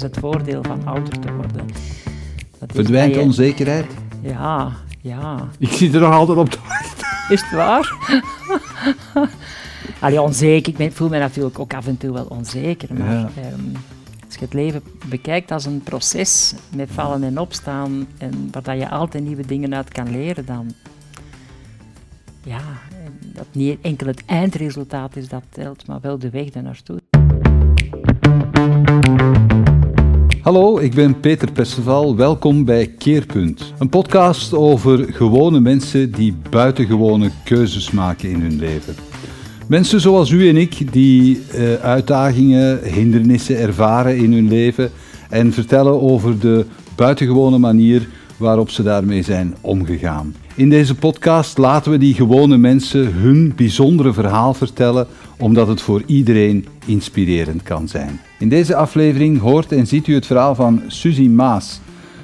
dat is het voordeel van ouder te worden. Dat Verdwijnt onzekerheid? Ja, ja. Ik zit er nog altijd op te wachten. Is het waar? Allee, onzeker. Ik voel me natuurlijk ook af en toe wel onzeker. Maar ehm, als je het leven bekijkt als een proces met vallen en opstaan, en waar je altijd nieuwe dingen uit kan leren, dan ja, dat niet enkel het eindresultaat is dat telt, maar wel de weg ernaartoe. Hallo, ik ben Peter Perceval. Welkom bij Keerpunt. Een podcast over gewone mensen die buitengewone keuzes maken in hun leven. Mensen zoals u en ik die uh, uitdagingen, hindernissen ervaren in hun leven en vertellen over de buitengewone manier waarop ze daarmee zijn omgegaan. In deze podcast laten we die gewone mensen hun bijzondere verhaal vertellen, omdat het voor iedereen inspirerend kan zijn. In deze aflevering hoort en ziet u het verhaal van Suzy Maas.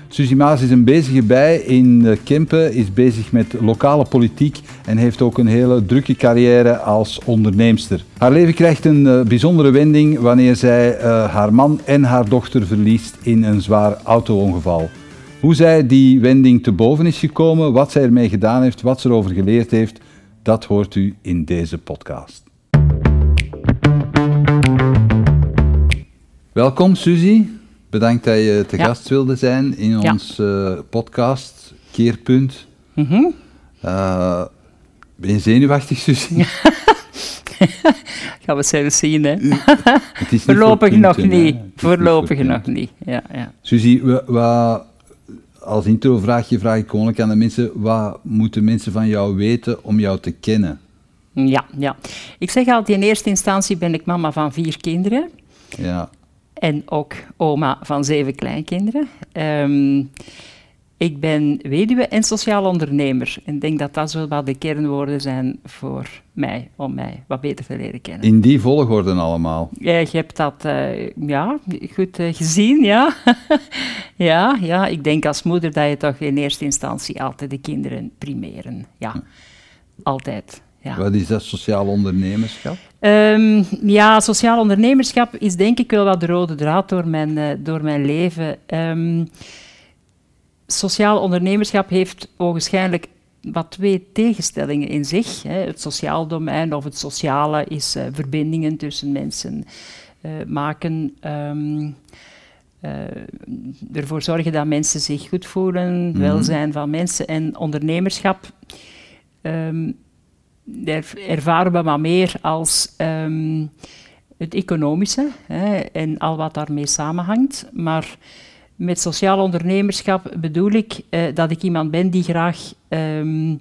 Suzy Maas is een bezige bij in Kempen, is bezig met lokale politiek en heeft ook een hele drukke carrière als onderneemster. Haar leven krijgt een uh, bijzondere wending wanneer zij uh, haar man en haar dochter verliest in een zwaar auto-ongeval. Hoe zij die wending te boven is gekomen, wat zij ermee gedaan heeft, wat ze erover geleerd heeft, dat hoort u in deze podcast. Welkom Suzy. Bedankt dat je te gast wilde zijn in ja. ons uh, podcast Keerpunt. Mm -hmm. uh, ben je zenuwachtig, Suzy? Gaan we zelf zien, hè? Voorlopig nog niet. Voorlopig nog niet. Ja, ja. Suzy, wat als intro vraag ik gewoon aan de mensen, wat moeten mensen van jou weten om jou te kennen? Ja, ja. Ik zeg altijd, in eerste instantie ben ik mama van vier kinderen. Ja. En ook oma van zeven kleinkinderen. Um, ik ben weduwe en sociaal ondernemer. En ik denk dat dat wel wat de kernwoorden zijn voor mij, om mij wat beter te leren kennen. In die volgorde allemaal? Ja, je hebt dat uh, ja, goed uh, gezien, ja. ja. Ja, ik denk als moeder dat je toch in eerste instantie altijd de kinderen primeren. Ja, altijd. Ja. Wat is dat sociaal ondernemerschap? Um, ja, sociaal ondernemerschap is denk ik wel wat de rode draad door mijn, uh, door mijn leven. Um, sociaal ondernemerschap heeft ogenschijnlijk wat twee tegenstellingen in zich. Hè. Het sociaal domein of het sociale is uh, verbindingen tussen mensen uh, maken. Um, uh, ervoor zorgen dat mensen zich goed voelen, mm -hmm. welzijn van mensen en ondernemerschap. Um, ervaren we maar meer als um, het economische hè, en al wat daarmee samenhangt. Maar met sociaal ondernemerschap bedoel ik uh, dat ik iemand ben die graag um,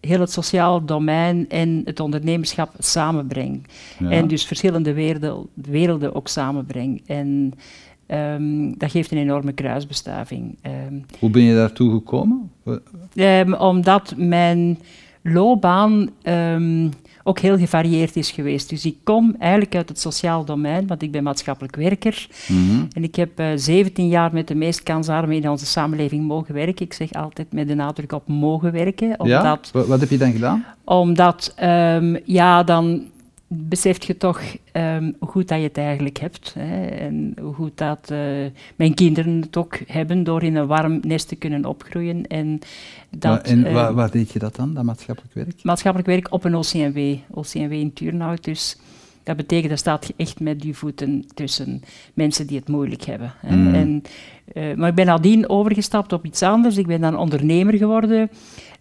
heel het sociaal domein en het ondernemerschap samenbrengt. Ja. En dus verschillende werelden, werelden ook samenbrengt. En um, dat geeft een enorme kruisbestuiving. Hoe ben je daartoe gekomen? omdat mijn loopbaan ook heel gevarieerd is geweest. Dus ik kom eigenlijk uit het sociaal domein, want ik ben maatschappelijk werker. Mm -hmm. En ik heb uh, eh, 17 jaar met de meest kansarmen in onze samenleving mogen werken. Ik zeg altijd met de nadruk op mogen werken. Omdat, ja? Wat heb je dan gedaan? Omdat, um, ja, dan beseft je toch um, hoe goed dat je het eigenlijk hebt. Hè, en hoe goed dat uh, mijn kinderen het ook hebben door in een warm nest te kunnen opgroeien. En, dat, en uh, waar, waar, deed je dat dan, dat maatschappelijk werk? Maatschappelijk werk op een OCMW, OCMW in Turnhout. Dus dat betekent, dat staat je echt met je voeten tussen mensen die het moeilijk hebben. Hè. Mm. En, uh, maar ik ben nadien overgestapt op iets anders. Ik ben dan ondernemer geworden.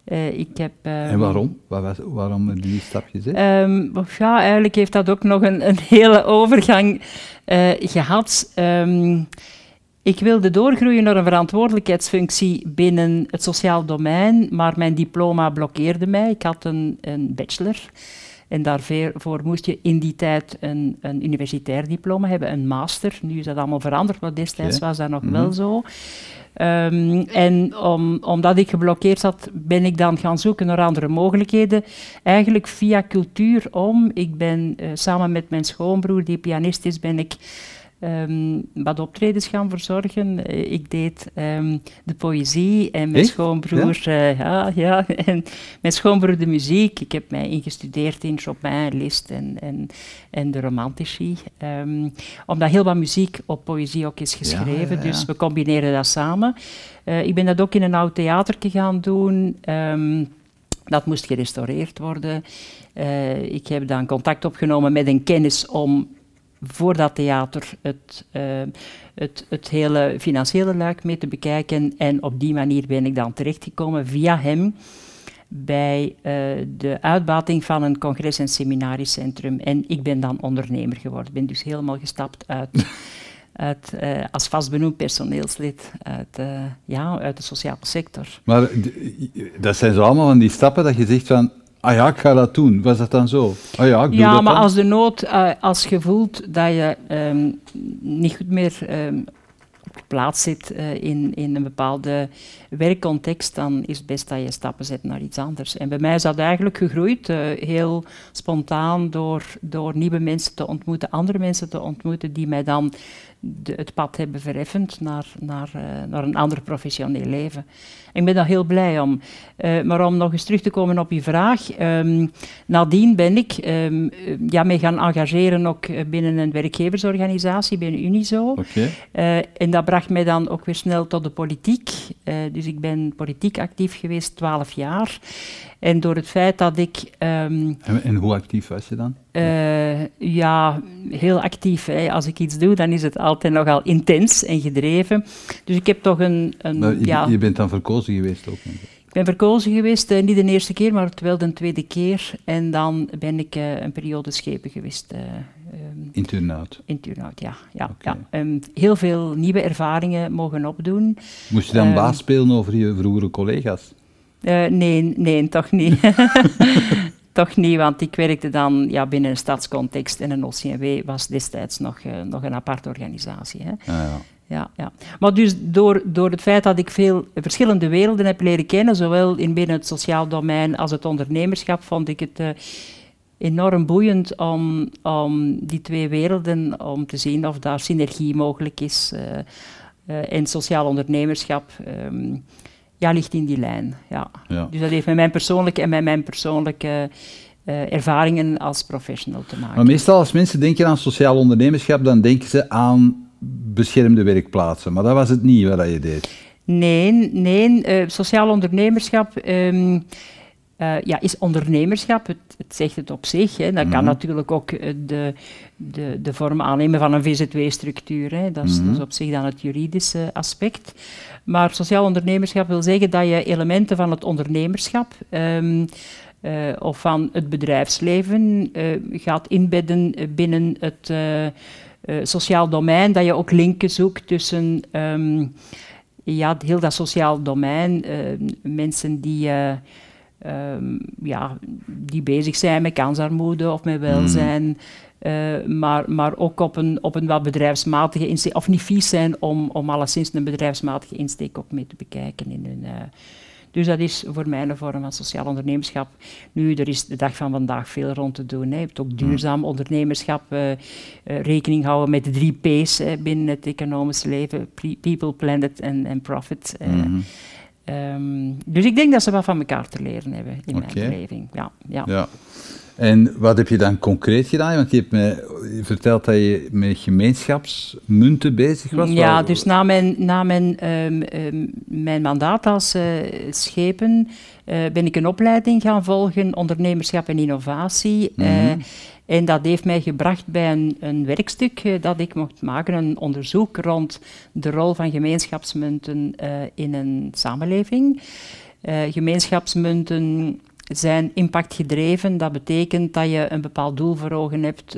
Uh, ik heb, um, en waarom? Waar, waarom die stap gezet? Um, ja, eigenlijk heeft dat ook nog een, een hele overgang uh, gehad. Um, ik wilde doorgroeien naar een verantwoordelijkheidsfunctie binnen het sociaal domein, maar mijn diploma blokkeerde mij. Ik had een, een bachelor. En daarvoor moest je in die tijd een, een, universitair diploma hebben, een master. Nu is dat allemaal veranderd, maar destijds was dat nog mm -hmm. wel zo. Um, en om, omdat ik geblokkeerd zat, ben ik dan gaan zoeken naar andere mogelijkheden. Eigenlijk via cultuur om. Ik ben uh, samen met mijn schoonbroer, die pianist is, ben ik ehm, wat optredens gaan verzorgen. Eh, ik deed ehm, de poëzie en mijn schoonbroer, ja? ja? ja, en mijn schoonbroer de muziek. Ik heb mij ingestudeerd in Chopin, Liszt en, en, en de romantici. Um, omdat heel wat muziek op poëzie ook is geschreven, dus we combineren dat samen. ik ben dat ook in een oud theater gaan doen. Dat moest gerestaureerd worden. Uh, ik heb dan contact opgenomen met een kennis om voor dat theater het, uh, het, het hele financiële luik mee te bekijken. En op die manier ben ik dan terechtgekomen via hem bij uh, de uitbating van een congres- en seminariecentrum. En ik ben dan ondernemer geworden. Ik ben dus helemaal gestapt uit uit, uh, als vastbenoemd personeelslid uit, ja, uit de sociale sector. Maar dat zijn zo allemaal van die stappen dat je zegt van, ah ja, ik ga dat doen. Was dat dan zo? Ah ja, ik doe ja, dat maar dan. als de nood, uh, als je voelt dat je um, niet goed meer um, op plaats zit in, in een bepaalde werkcontext, dan is het best dat je stappen zet naar iets anders. En bij mij is dat eigenlijk gegroeid, heel spontaan, door, door nieuwe mensen te ontmoeten, andere mensen te ontmoeten, die mij dan de, het pad hebben vereffend naar, naar, uh, naar een ander professioneel leven. Ik ben daar heel blij om. Uh, maar om nog eens terug te komen op je vraag. Um, nadien ben ik um, ja, mij gaan engageren ook binnen een werkgeversorganisatie, binnen Unizo. Okay. Uh, en dat bracht mij dan ook weer snel tot de politiek. dus ik ben politiek actief geweest, twaalf jaar. En door het feit dat ik... Um, en, en, hoe actief was je dan? Uh, ja, heel actief. Hè. Als ik iets doe, dan is het altijd nogal intens en gedreven. Dus ik heb toch een... een maar je, ja, je bent dan verkozen geweest ook? Ik ben verkozen geweest, uh, niet de eerste keer, maar wel de tweede keer. En dan ben ik uh, een periode schepen geweest. Um, in Turnhout? In Turnhout, ja. ja, okay. ja. Um, heel veel nieuwe ervaringen mogen opdoen. Moest je dan um, baas spelen over je vroegere collega's? Nee, nee, toch niet. toch niet, want ik werkte dan ja, binnen een stadscontext en een OCMW was destijds nog, uh, nog een aparte organisatie. Hè. Ah, ja. Ja, ja. Maar dus door, door het feit dat ik veel verschillende werelden heb leren kennen, zowel in binnen het sociaal domein als het ondernemerschap, vond ik het uh, enorm boeiend om, om die twee werelden, om te zien of daar synergie mogelijk is. en sociaal ondernemerschap um, ja, ligt in die lijn. Ja. ja. Dus dat heeft met mijn persoonlijke en met mijn persoonlijke uh, ervaringen als professional te maken. Maar meestal als mensen denken aan sociaal ondernemerschap, dan denken ze aan beschermde werkplaatsen. Maar dat was het niet wat je deed. Nee, nee uh, sociaal ondernemerschap um, uh, ja, is ondernemerschap. Het, het, zegt het op zich. Hè. Dat kan natuurlijk ook de, de, de vorm aannemen van een VZW-structuur. Dat, mm-hmm. dat is op zich dan het juridische aspect. Maar sociaal ondernemerschap wil zeggen dat je elementen van het ondernemerschap um, uh, of van het bedrijfsleven uh, gaat inbedden binnen het sociaal domein. Dat je ook linken zoekt tussen um, ja, heel dat sociaal domein, mensen die. Um, ja, die bezig zijn met kansarmoede of met welzijn. Mm. Uh, maar, maar ook op een, op een wat bedrijfsmatige insteek, of niet vies zijn om, om alleszins een bedrijfsmatige insteek ook mee te bekijken in hun... Uh, dus dat is voor mij een vorm van sociaal ondernemerschap. Nu, er is de dag van vandaag veel rond te doen. Hè. Je hebt ook duurzaam ondernemerschap, uh, uh, rekening houden met de drie P's uh, binnen het economisch leven: people, planet en profit. Mm -hmm. Um, dus ik denk dat ze wat van elkaar te leren hebben in okay. mijn beleving. Ja, ja. ja. En wat heb je dan concreet gedaan? Want je hebt me verteld dat je met gemeenschapsmunten bezig was. Ja, dus na mijn, na mijn, um, um, mijn mandaat als uh, schepen ben ik een opleiding gaan volgen, ondernemerschap en innovatie. Mm -hmm. uh, en dat heeft mij gebracht bij een, een werkstuk dat ik mocht maken, een onderzoek rond de rol van gemeenschapsmunten in een samenleving. gemeenschapsmunten zijn impactgedreven. Dat betekent dat je een bepaald doel voor ogen hebt,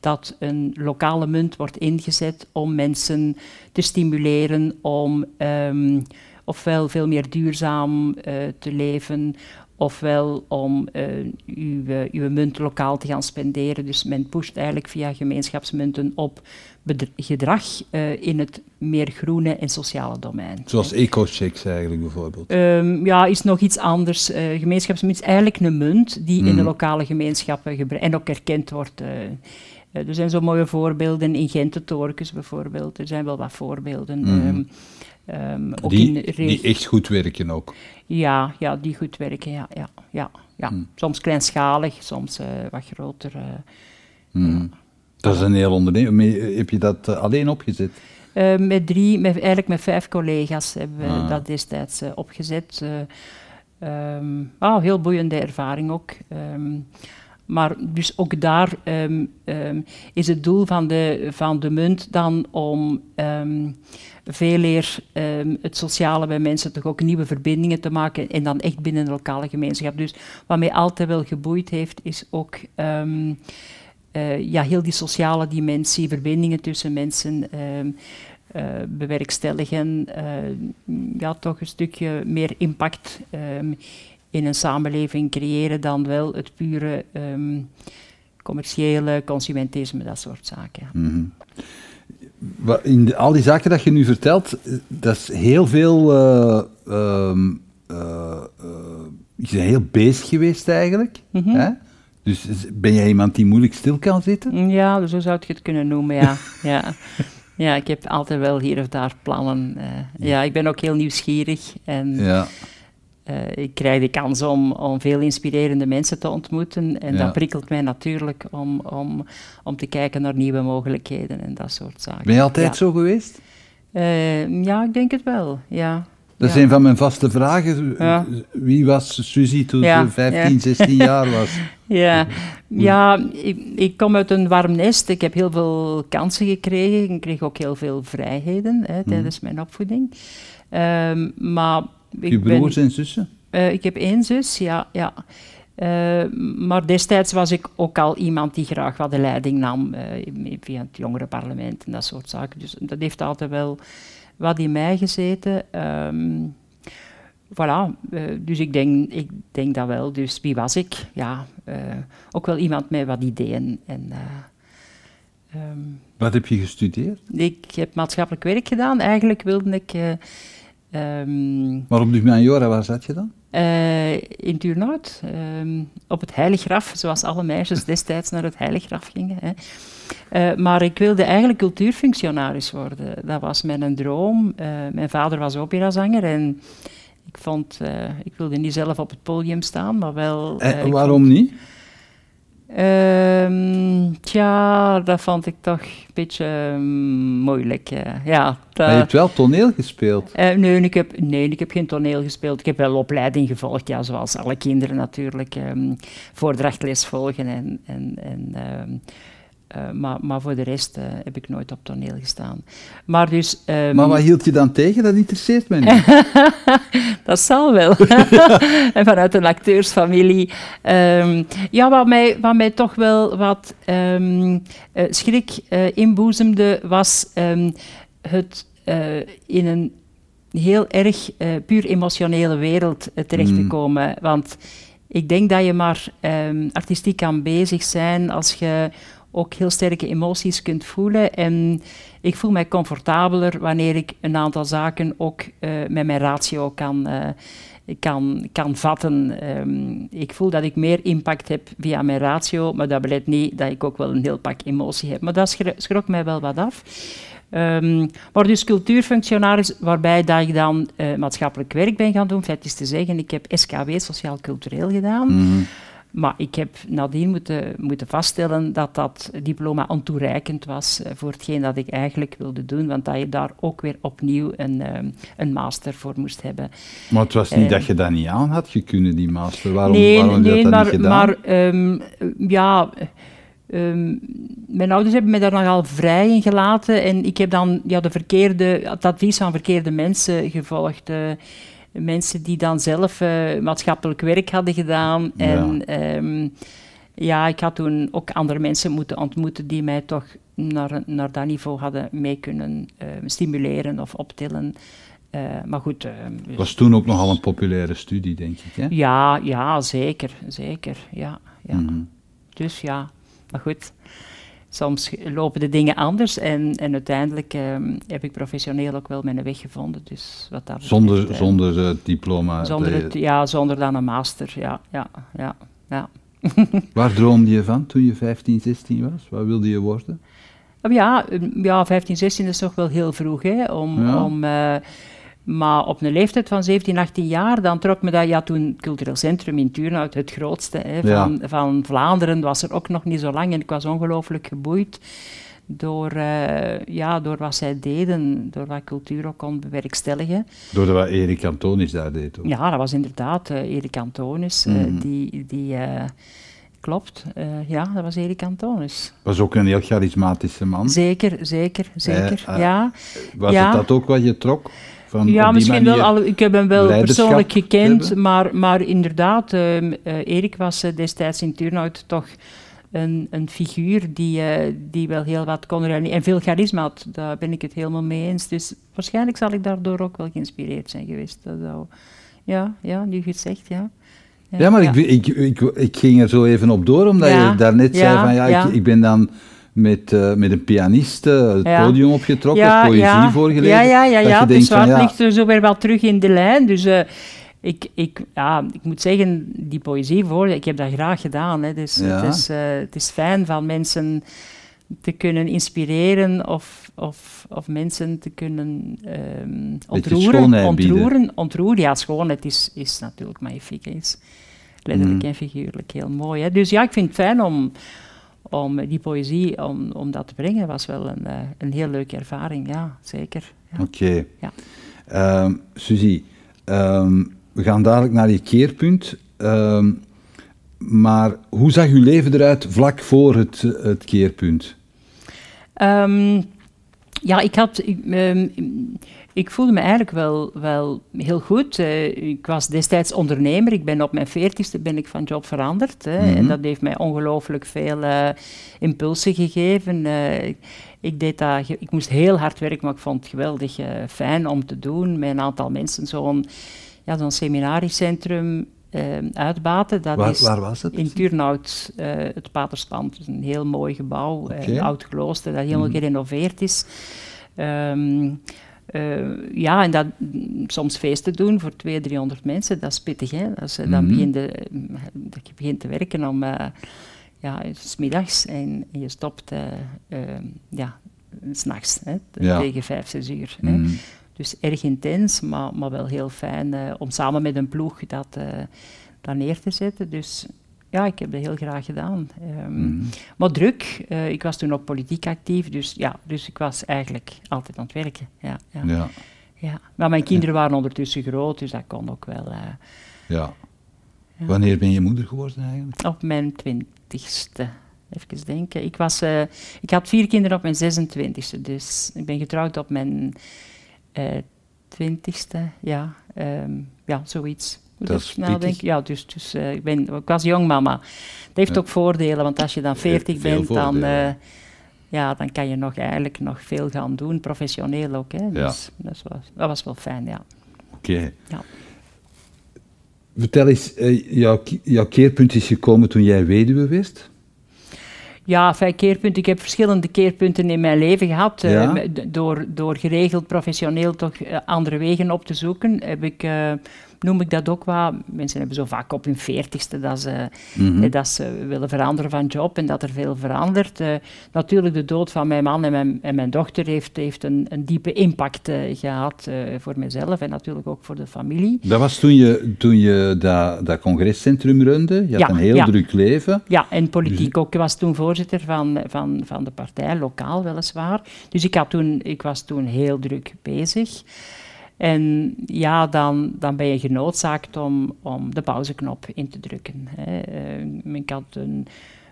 dat een lokale munt wordt ingezet om mensen te stimuleren om um, ofwel veel meer duurzaam uh, te leven, ofwel om uh, uw, uw munt lokaal te gaan spenderen. Dus men pusht eigenlijk via gemeenschapsmunten op gedrag uh, in het meer groene en sociale domein. Zoals eco-checks eigenlijk bijvoorbeeld? Um, ja, is nog iets anders. Uh, gemeenschapsmunt is eigenlijk een munt die mm. in de lokale gemeenschappen en ook erkend wordt. Uh, er zijn zo mooie voorbeelden in Gent, Torcus bijvoorbeeld. Er zijn wel wat voorbeelden. Mhm. ehm, ehm, ook Die, in die echt goed werken ook. Ja, ja, die goed werken, ja. ja, ja, ja. Hm. Soms kleinschalig, soms eh, wat groter. eh. Mhm. Dat is een heel onderneming. Heb je dat eh, alleen opgezet? Eh, met drie, met, eigenlijk met vijf collega's hebben we Ah. dat destijds eh, opgezet. Eh, ehm, ah, heel boeiende ervaring ook. Maar dus ook daar ehm, ehm, is het doel van de, van de munt dan om ehm, veel eer het sociale bij mensen toch ook nieuwe verbindingen te maken en dan echt binnen de lokale gemeenschap. Dus wat mij altijd wel geboeid heeft, is ook eh, ja, heel die sociale dimensie, verbindingen tussen mensen eh, bewerkstelligen, eh, ja, toch een stukje meer impact in een samenleving creëren dan wel het pure ehm, commerciële consumentisme, dat soort zaken. ja. Mhm. In de- al die zaken dat je nu vertelt, eh, dat is heel veel. eh, ehm, eh, je bent heel bezig geweest eigenlijk. Mhm. hè? Dus ben jij iemand die moeilijk stil kan zitten? Ja, zo zou je het kunnen noemen, ja. ja. Ja, ik heb altijd wel hier of daar plannen. ja, ik ben ook heel nieuwsgierig en Ja. Eh, ik krijg de kans om, om veel inspirerende mensen te ontmoeten. En Ja. dat prikkelt mij natuurlijk om, om, om te kijken naar nieuwe mogelijkheden en dat soort zaken. Ben je altijd ja. zo geweest? Eh, ja, ik denk het wel, ja. Dat ja. is een van mijn vaste vragen. Ja. Wie was Suzy toen Ja, ze 15, ja. 16 jaar was? Ja, ja ik, ik kom uit een warm nest. Ik heb heel veel kansen gekregen. Ik kreeg ook heel veel vrijheden hè, tijdens mijn opvoeding. Ehm, maar ik Je ben- broers en zussen? Eh, ik heb één zus, ja. ja. Eh, maar destijds was ik ook al iemand die graag wat de leiding nam eh, via het jongerenparlement en dat soort zaken. Dus dat heeft altijd wel wat in mij gezeten. Ehm, voilà, dus ik denk, ik denk dat wel. Dus wie was ik? Ja, ook wel iemand met wat ideeën. En, eh, ehm, Wat heb je gestudeerd? ik heb maatschappelijk werk gedaan. Eigenlijk wilde ik... ehm, Maar op de humaniora, waar zat je dan? eh, in Turnhout, ehm, op het Heiliggraf, zoals alle meisjes destijds naar het Heiliggraf gingen. Hè. Eh, maar ik wilde eigenlijk cultuurfunctionaris worden. Dat was mijn droom. Eh, mijn vader was operazanger en ik, vond, ik wilde niet zelf op het podium staan, maar wel... waarom niet? Ehm, tja, dat vond ik toch een beetje ehm, moeilijk. ja, Maar je hebt wel toneel gespeeld. eh, nee, ik heb, nee, ik heb geen toneel gespeeld. Ik heb wel opleiding gevolgd, ja, zoals alle kinderen natuurlijk. ehm voordrachtles volgen. En, en, en, eh, maar, maar voor de rest eh, heb ik nooit op toneel gestaan. Maar dus... ehm, Maar wat hield je dan tegen? Dat interesseert mij niet. dat zal wel. en vanuit een acteursfamilie. Ehm, ja, wat mij, wat mij toch wel wat ehm, eh, schrik inboezemde, was het in een heel erg puur emotionele wereld terecht te Mm. komen. Want ik denk dat je maar artistiek kan bezig zijn als je ook heel sterke emoties kunt voelen. En ik voel mij comfortabeler wanneer ik een aantal zaken ook eh, met mijn ratio kan, eh, kan, kan vatten. Ehm, ik voel dat ik meer impact heb via mijn ratio, maar dat belet niet dat ik ook wel een heel pak emotie heb. Maar dat schro- schrok mij wel wat af. Ehm, maar dus cultuurfunctionaris, waarbij dat ik dan eh, maatschappelijk werk ben gaan doen. Feit is te zeggen, ik heb SKW, sociaal-cultureel gedaan. Mhm. Maar ik heb nadien moeten, moeten vaststellen dat dat diploma ontoereikend was eh, voor hetgeen dat ik eigenlijk wilde doen, want dat je daar ook weer opnieuw een, ehm, een master voor moest hebben. Maar het was niet Eh. dat je dat niet aan had kunnen, die master. Waarom, nee, waarom nee dat maar, niet gedaan? maar ehm, ja, ehm, mijn ouders hebben me daar nogal vrij in gelaten en ik heb dan ja, de verkeerde, het advies van verkeerde mensen gevolgd. eh, mensen die dan zelf eh, maatschappelijk werk hadden gedaan. Ja. En ehm, ja, ik had toen ook andere mensen moeten ontmoeten die mij toch naar, naar dat niveau hadden mee kunnen eh, stimuleren of optillen. Eh, maar goed. Het was toen ook nogal een populaire studie, denk ik. Hè? ja, ja, zeker. Zeker, ja. ja. Mhm. Dus ja, maar goed. Soms lopen de dingen anders en, en uiteindelijk ehm, heb ik professioneel ook wel mijn weg gevonden. Dus wat dat Zonder, eh, zonder het diploma. zonder het, ja, zonder dan een master, ja, ja, ja, ja. Waar droomde je van toen je 15, 16 was? Wat wilde je worden? Ja, ja 15, 16 is toch wel heel vroeg. Hè, om, om, uh, maar op een leeftijd van 17, 18 jaar, dan trok me dat, ja, toen cultureel centrum in Turnhout, het grootste hè, van, van Vlaanderen, was er ook nog niet zo lang en ik was ongelooflijk geboeid door, uh, ja, door wat zij deden, door wat cultuur ook kon bewerkstelligen. Door wat Erik Antonis daar deed. Ja, dat was inderdaad uh, Erik Antonis, mm. die... die klopt. Uh, ja, dat was Erik Antonis. Was ook een heel charismatische man. Zeker, zeker, zeker. Uh, uh, ja. Was ja. het dat ook wat je trok? Van ja, misschien wel. Al, ik heb hem wel persoonlijk gekend, maar, maar inderdaad, ehm, Erik was destijds in Turnhout toch een, een figuur die, die wel heel wat kon En veel charisma had, daar ben ik het helemaal mee eens. Dus waarschijnlijk zal ik daardoor ook wel geïnspireerd zijn geweest. Dat zou, ja, ja, nu gezegd, ja. Ja, maar Ik, ik, ik, ik, ging er zo even op door, omdat je daarnet zei van ja, Ik, ik ben dan met, uh, met een pianist uh, het podium opgetrokken, poëzie voorgelezen. Ja, ja, ja, ja. dus het ligt er zo weer wel terug in de lijn. Dus uh, ik, ik, ja, ik moet zeggen, die poëzie voor, ik heb dat graag gedaan. Hè. Dus het, is, het is fijn van mensen te kunnen inspireren of, of, of mensen te kunnen um, ontroeren. Ontroeren, ontroeren, ja, schoonheid is, is natuurlijk magnifiek. Is letterlijk mm. en figuurlijk heel mooi. Hè. Dus ja, ik vind het fijn om, om die poëzie, om, om dat te brengen, was wel een, uh, een heel leuke ervaring, ja, zeker. Ja. Oké. Okay. Ja. Um, Suzie, um, we gaan dadelijk naar je keerpunt. Um, maar hoe zag uw leven eruit vlak voor het, het keerpunt? Ja, ik had. Ik, ik, voelde me eigenlijk wel, wel heel goed. Uh, ik was destijds ondernemer. Ik ben op mijn veertigste ben ik van job veranderd. Hè, mm -hmm. En dat heeft mij ongelooflijk veel uh, impulsen gegeven. Uh, ik, deed dat, ik moest heel hard werken, maar ik vond het geweldig fijn om te doen. Met een aantal mensen zo'n ja, zo'n seminariecentrum uitbaten. Dat waar, is waar, was het? In Turnhout, het Paterspand. Dus een heel mooi gebouw, okay. een oud klooster dat helemaal mm. gerenoveerd is. Um, uh, ja, en dat soms feesten doen voor 200, 300 mensen, dat is pittig. Hè? Dat mm. Dan begin je, dat je begint te werken om, ja, smiddags en, en je stopt ja, s'nachts, ja. tegen 5, 6 uur. Mm. Hè? Dus erg intens, maar, maar wel heel fijn uh, om samen met een ploeg dat, uh, dat neer te zetten. Dus ja, ik heb dat heel graag gedaan. Um, mm. Maar druk, uh, ik was toen ook politiek actief, dus ja, dus ik was eigenlijk altijd aan het werken. Ja, ja. ja. ja. Maar mijn kinderen waren ondertussen groot, dus dat kon ook wel. Ja. ja. Wanneer ben je moeder geworden eigenlijk? Op mijn twintigste. Even denken. Ik, was, ik had vier kinderen op mijn 26e, dus ik ben getrouwd op mijn twintigste, ja, um, ja, zoiets. Dat is nadenken? Ja, dus, dus uh, ik, ben, ik was jong mama. Dat heeft ja. ook voordelen, want als je dan 40 bent, dan, uh, ja, dan kan je nog eigenlijk nog veel gaan doen, professioneel ook. Hè. Dus ja. dat, was, dat was wel fijn, ja. Oké. Okay. Ja. Vertel eens, jouw, jouw keerpunt is gekomen toen jij weduwe wist? Ja, vijf keerpunten. Ik heb verschillende keerpunten in mijn leven gehad. Ja? Uh, door, door geregeld professioneel toch andere wegen op te zoeken, heb ik uh, noem ik dat ook wel. Mensen hebben zo vaak op hun veertigste dat ze, mm -hmm. dat ze willen veranderen van job en dat er veel verandert. Uh, natuurlijk, de dood van mijn man en mijn, en mijn dochter heeft, heeft een, een diepe impact uh, gehad uh, voor mezelf en natuurlijk ook voor de familie. Dat was toen je, toen je dat, dat congrescentrum runde? Je had ja, een heel ja. druk leven. Ja, en politiek ook. Ik was toen voorzitter van, van, van de partij, lokaal weliswaar. Dus ik, had toen, ik was toen heel druk bezig. En ja, dan, dan ben je genoodzaakt om, om de pauzeknop in te drukken. Hè. Uh, ik had een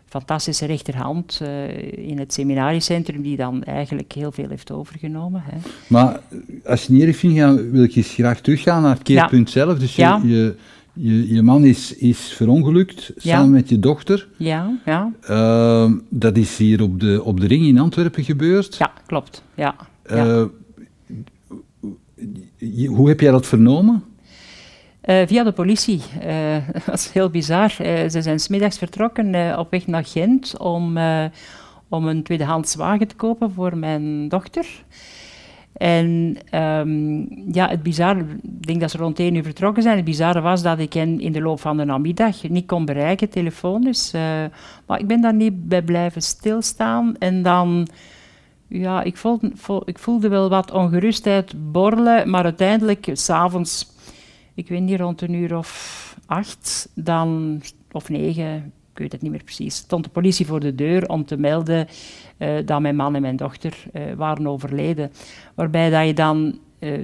fantastische rechterhand uh, in het seminariecentrum die dan eigenlijk heel veel heeft overgenomen. Hè. Maar als je niet erg vindt, gaan, wil ik eens graag teruggaan naar het keerpunt ja. zelf. Dus je, ja. je, je, je, man is, is verongelukt ja. samen met je dochter. Ja, ja. Uh, dat is hier op de, op de ring in Antwerpen gebeurd. Ja, klopt. Ja, ja hoe heb jij dat vernomen? Uh, via de politie. Uh, dat is heel bizar. Uh, ze zijn smiddags vertrokken op weg naar Gent om, om een tweedehands wagen te kopen voor mijn dochter. En um, ja, het bizarre, ik denk dat ze rond één uur vertrokken zijn. Het bizarre was dat ik hen in de loop van de namiddag niet kon bereiken, telefonisch. Uh, maar ik ben daar niet bij blijven stilstaan. En dan, ja, ik voelde, ik voelde wel wat ongerustheid borrelen. Maar uiteindelijk, s'avonds, ik weet niet, rond een uur of acht, dan, of negen, ik weet het niet meer precies, stond de politie voor de deur om te melden uh, dat mijn man en mijn dochter uh, waren overleden. Waarbij dat je dan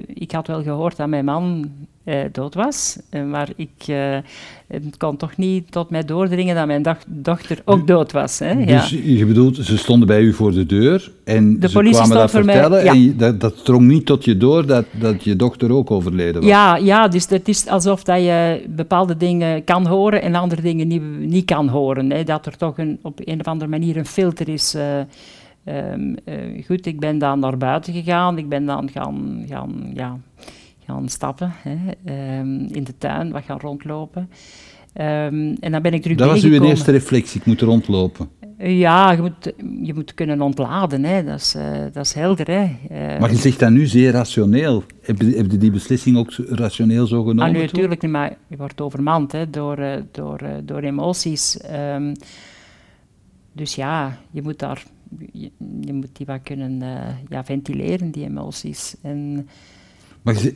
ik had wel gehoord dat mijn man uh, dood was, uh, maar ik het kon toch niet tot mij doordringen dat mijn dochter ook dood was. Hè? Dus ja. je bedoelt, ze stonden bij u voor de deur en de ze kwamen dat vertellen mij, ja. en dat, dat drong niet tot je door dat, dat je dochter ook overleden was? Ja, ja dus het is alsof dat je bepaalde dingen kan horen en andere dingen niet, niet kan horen. Hè? Dat er toch een, op een of andere manier een filter is Um, uh, goed, ik ben dan naar buiten gegaan. Ik ben dan gaan, gaan, ja, gaan stappen hè, um, in de tuin, wat gaan rondlopen. Um, en dan ben ik terug Dat was uw eerste reflectie, ik moet rondlopen. Ja, je moet, je moet kunnen ontladen, hè. Dat, is, uh, dat is helder. Hè. maar je zegt dat nu zeer rationeel. Heb je, heb je die beslissing ook rationeel zo genomen? Ah, nee, natuurlijk niet, maar je wordt overmand hè, door, door, door emoties. dus ja, je moet daar je, je, moet die wat kunnen uh, ja, ventileren, die emoties. En, maar je,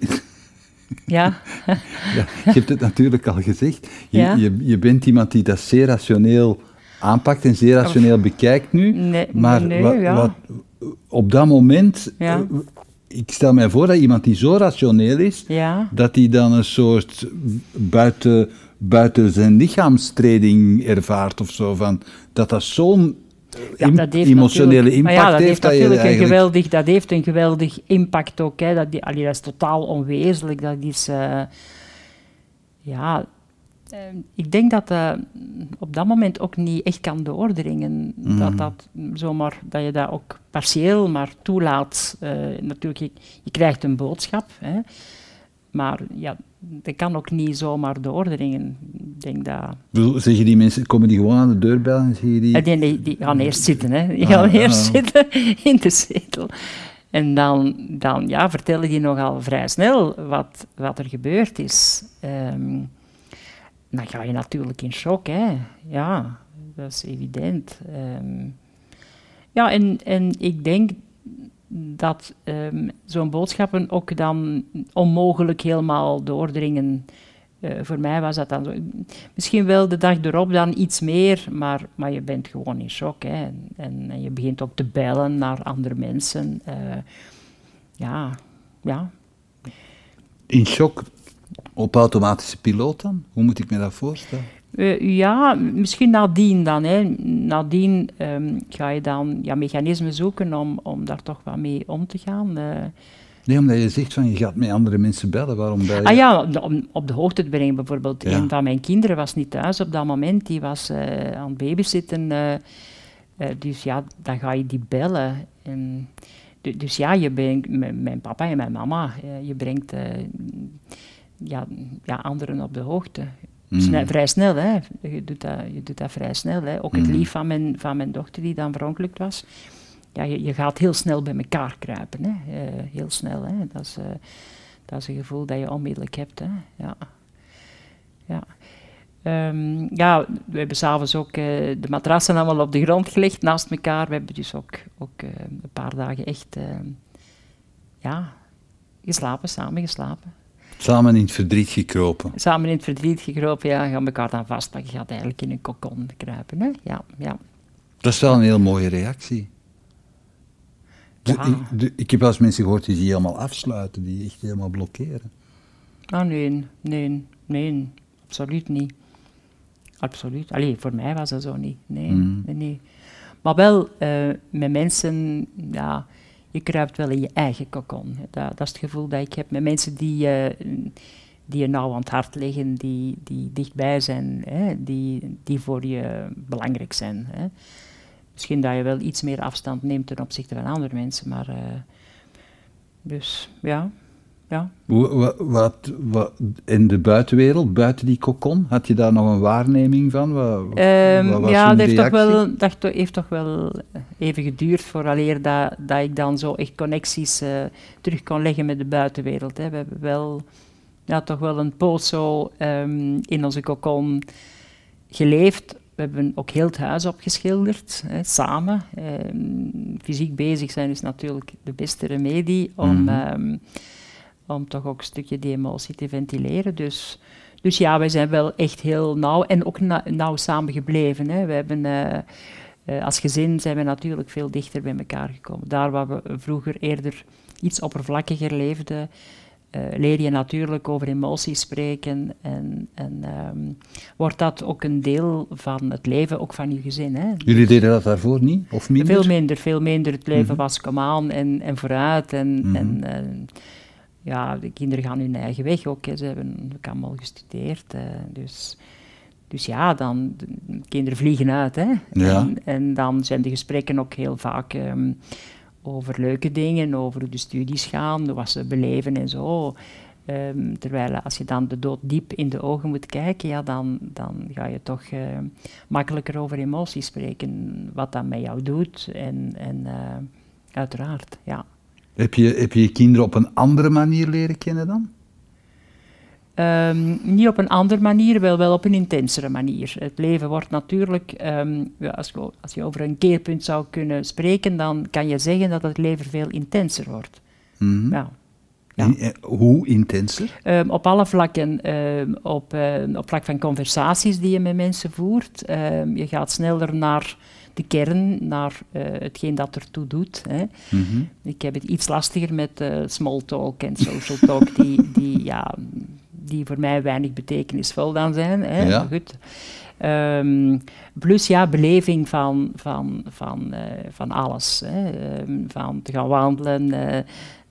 ja. ja. Je hebt het natuurlijk al gezegd. Je, ja? je, je bent iemand die dat zeer rationeel aanpakt en zeer rationeel bekijkt nu. Nee, maar nee, wat, ja. wat, op dat moment, ja. uh, ik stel mij voor dat iemand die zo rationeel is, dat hij dan een soort buiten, buiten zijn lichaamstreding ervaart of zo. Van, dat dat zo'n ja, dat heeft emotionele impact ja, dat heeft. Dat, dat, een geweldig, dat heeft een geweldig impact ook. Hè. Dat, die, allee, dat is totaal onwezenlijk. Dat is... Uh, ja, uh, ik denk dat uh, op dat moment ook niet echt kan doordringen. Mm. Dat, dat, zomaar, dat je dat ook partieel maar toelaat. natuurlijk, je, je, krijgt een boodschap. Hè. Maar ja, dat kan ook niet zomaar doordringen. Ik denk dat... Zeg je die mensen, komen die gewoon aan de deur bellen en je die... Nee, nee, die gaan eerst zitten, hè. Die gaan ah, eerst ah. zitten in de zetel. En dan, dan ja, vertellen die nogal vrij snel wat, wat er gebeurd is. Um, dan ga je natuurlijk in shock, hè. Ja, dat is evident. Um, ja, en, en ik denk dat um, zo'n boodschappen ook dan onmogelijk helemaal doordringen. Uh, voor mij was dat dan zo. Misschien wel de dag erop dan iets meer, maar, maar je bent gewoon in shock. Hè. En, en, je begint ook te bellen naar andere mensen. Uh, ja, ja. In shock op automatische piloot dan? Hoe moet ik me dat voorstellen? Uh, ja, misschien nadien dan. Hè. Nadien um, ga je dan ja, mechanismen zoeken om, om daar toch wat mee om te gaan. Uh. Nee, omdat je zegt van je gaat met andere mensen bellen. Waarom bel je? Ah ja, om op de hoogte te brengen bijvoorbeeld. Ja. Een van mijn kinderen was niet thuis op dat moment. Die was uh, aan het babysitten. dus ja, dan ga je die bellen. En, dus ja, je brengt mijn papa en mijn mama. je brengt ja, ja, anderen op de hoogte. Mm. vrij snel, hè. Je doet dat, je doet dat vrij snel. Hè. Ook het mm. lief van mijn, van mijn dochter die dan verongelukt was. Ja, je, je gaat heel snel bij elkaar kruipen. Hè. Uh, heel snel. Hè. Dat, is, uh, dat is een gevoel dat je onmiddellijk hebt. Hè. Ja. Ja. Um, ja, we hebben s'avonds ook uh, de matrassen allemaal op de grond gelegd naast elkaar. We hebben dus ook, ook een paar dagen echt ja, geslapen, samen geslapen. Samen in het verdriet gekropen. Samen in het verdriet gekropen, ja. Gaan elkaar dan vastpakken. Je gaat eigenlijk in een kokon kruipen, hè. Ja, ja. Dat is wel een heel mooie reactie. Ja. Ik, de, ik heb wel eens mensen gehoord die zich helemaal afsluiten, die echt helemaal blokkeren. Ah, nee, nee, nee, absoluut niet. Absoluut. Allee, voor mij was dat zo niet. Nee, mm. nee, nee. Maar wel uh, met mensen, ja, je kruipt wel in je eigen kokon. Dat, dat, is het gevoel dat ik heb met mensen die, uh, die je nauw aan het hart liggen, die, die dichtbij zijn, hè, die, die voor je belangrijk zijn. Hè. Misschien dat je wel iets meer afstand neemt ten opzichte van andere mensen, maar... Uh, dus ja, ja. Wat, wat, wat, in de buitenwereld, buiten die kokon, had je daar nog een waarneming van? Wat, Ehm, wat was ja, dat heeft, toch wel, dat heeft toch wel even geduurd vooraleer dat, dat ik dan zo echt connecties eh, terug kon leggen met de buitenwereld. Hè. We hebben wel, ja, toch wel een poos zo ehm, in onze kokon geleefd. We hebben ook heel het huis opgeschilderd, hè, samen. Ehm, fysiek bezig zijn is natuurlijk de beste remedie om, Mhm. Om toch ook een stukje die emotie te ventileren. Dus, dus ja, wij zijn wel echt heel nauw en ook na- nauw samen gebleven. Hè. We hebben, eh, eh, als gezin zijn we natuurlijk veel dichter bij elkaar gekomen. Daar waar we vroeger eerder iets oppervlakkiger leefden, eh, leer je natuurlijk over emoties spreken en, en ehm, wordt dat ook een deel van het leven, ook van je gezin. Hè. Jullie deden dat daarvoor niet? Of minder? Veel minder, veel minder. Het leven Mhm. was kom aan en, en vooruit. En, Mhm. en eh, ja, de kinderen gaan hun eigen weg ook. Hè. Ze hebben ook allemaal gestudeerd. eh, dus, dus ja, dan, de kinderen vliegen uit. Hè. Ja. En, en dan zijn de gesprekken ook heel vaak ehm, over leuke dingen, over hoe de studies gaan, wat ze beleven en zo. Ehm, terwijl als je dan de dood diep in de ogen moet kijken, ja, dan, dan ga je toch eh, makkelijker over emoties spreken, wat dat met jou doet. En, en eh, uiteraard, ja. Heb je, heb je je kinderen op een andere manier leren kennen dan? Ehm, niet op een andere manier, wel, wel op een intensere manier. Het leven wordt natuurlijk, ehm, ja, als, je, als je over een keerpunt zou kunnen spreken, dan kan je zeggen dat het leven veel intenser wordt. Mhm. Ja. Ja. In- hoe intenser? Ehm, op alle vlakken, op, op vlak van conversaties die je met mensen voert. Je gaat sneller naar de kern, naar eh, hetgeen dat ertoe doet. Hè. Mhm. Ik heb het iets lastiger met eh small talk en social talk, die, die, ja, die voor mij weinig betekenisvol dan zijn. Hè. Ja. Goed. Ehm, plus ja, beleving van, van, van, eh, van alles. Hè. Ehm, van te gaan wandelen,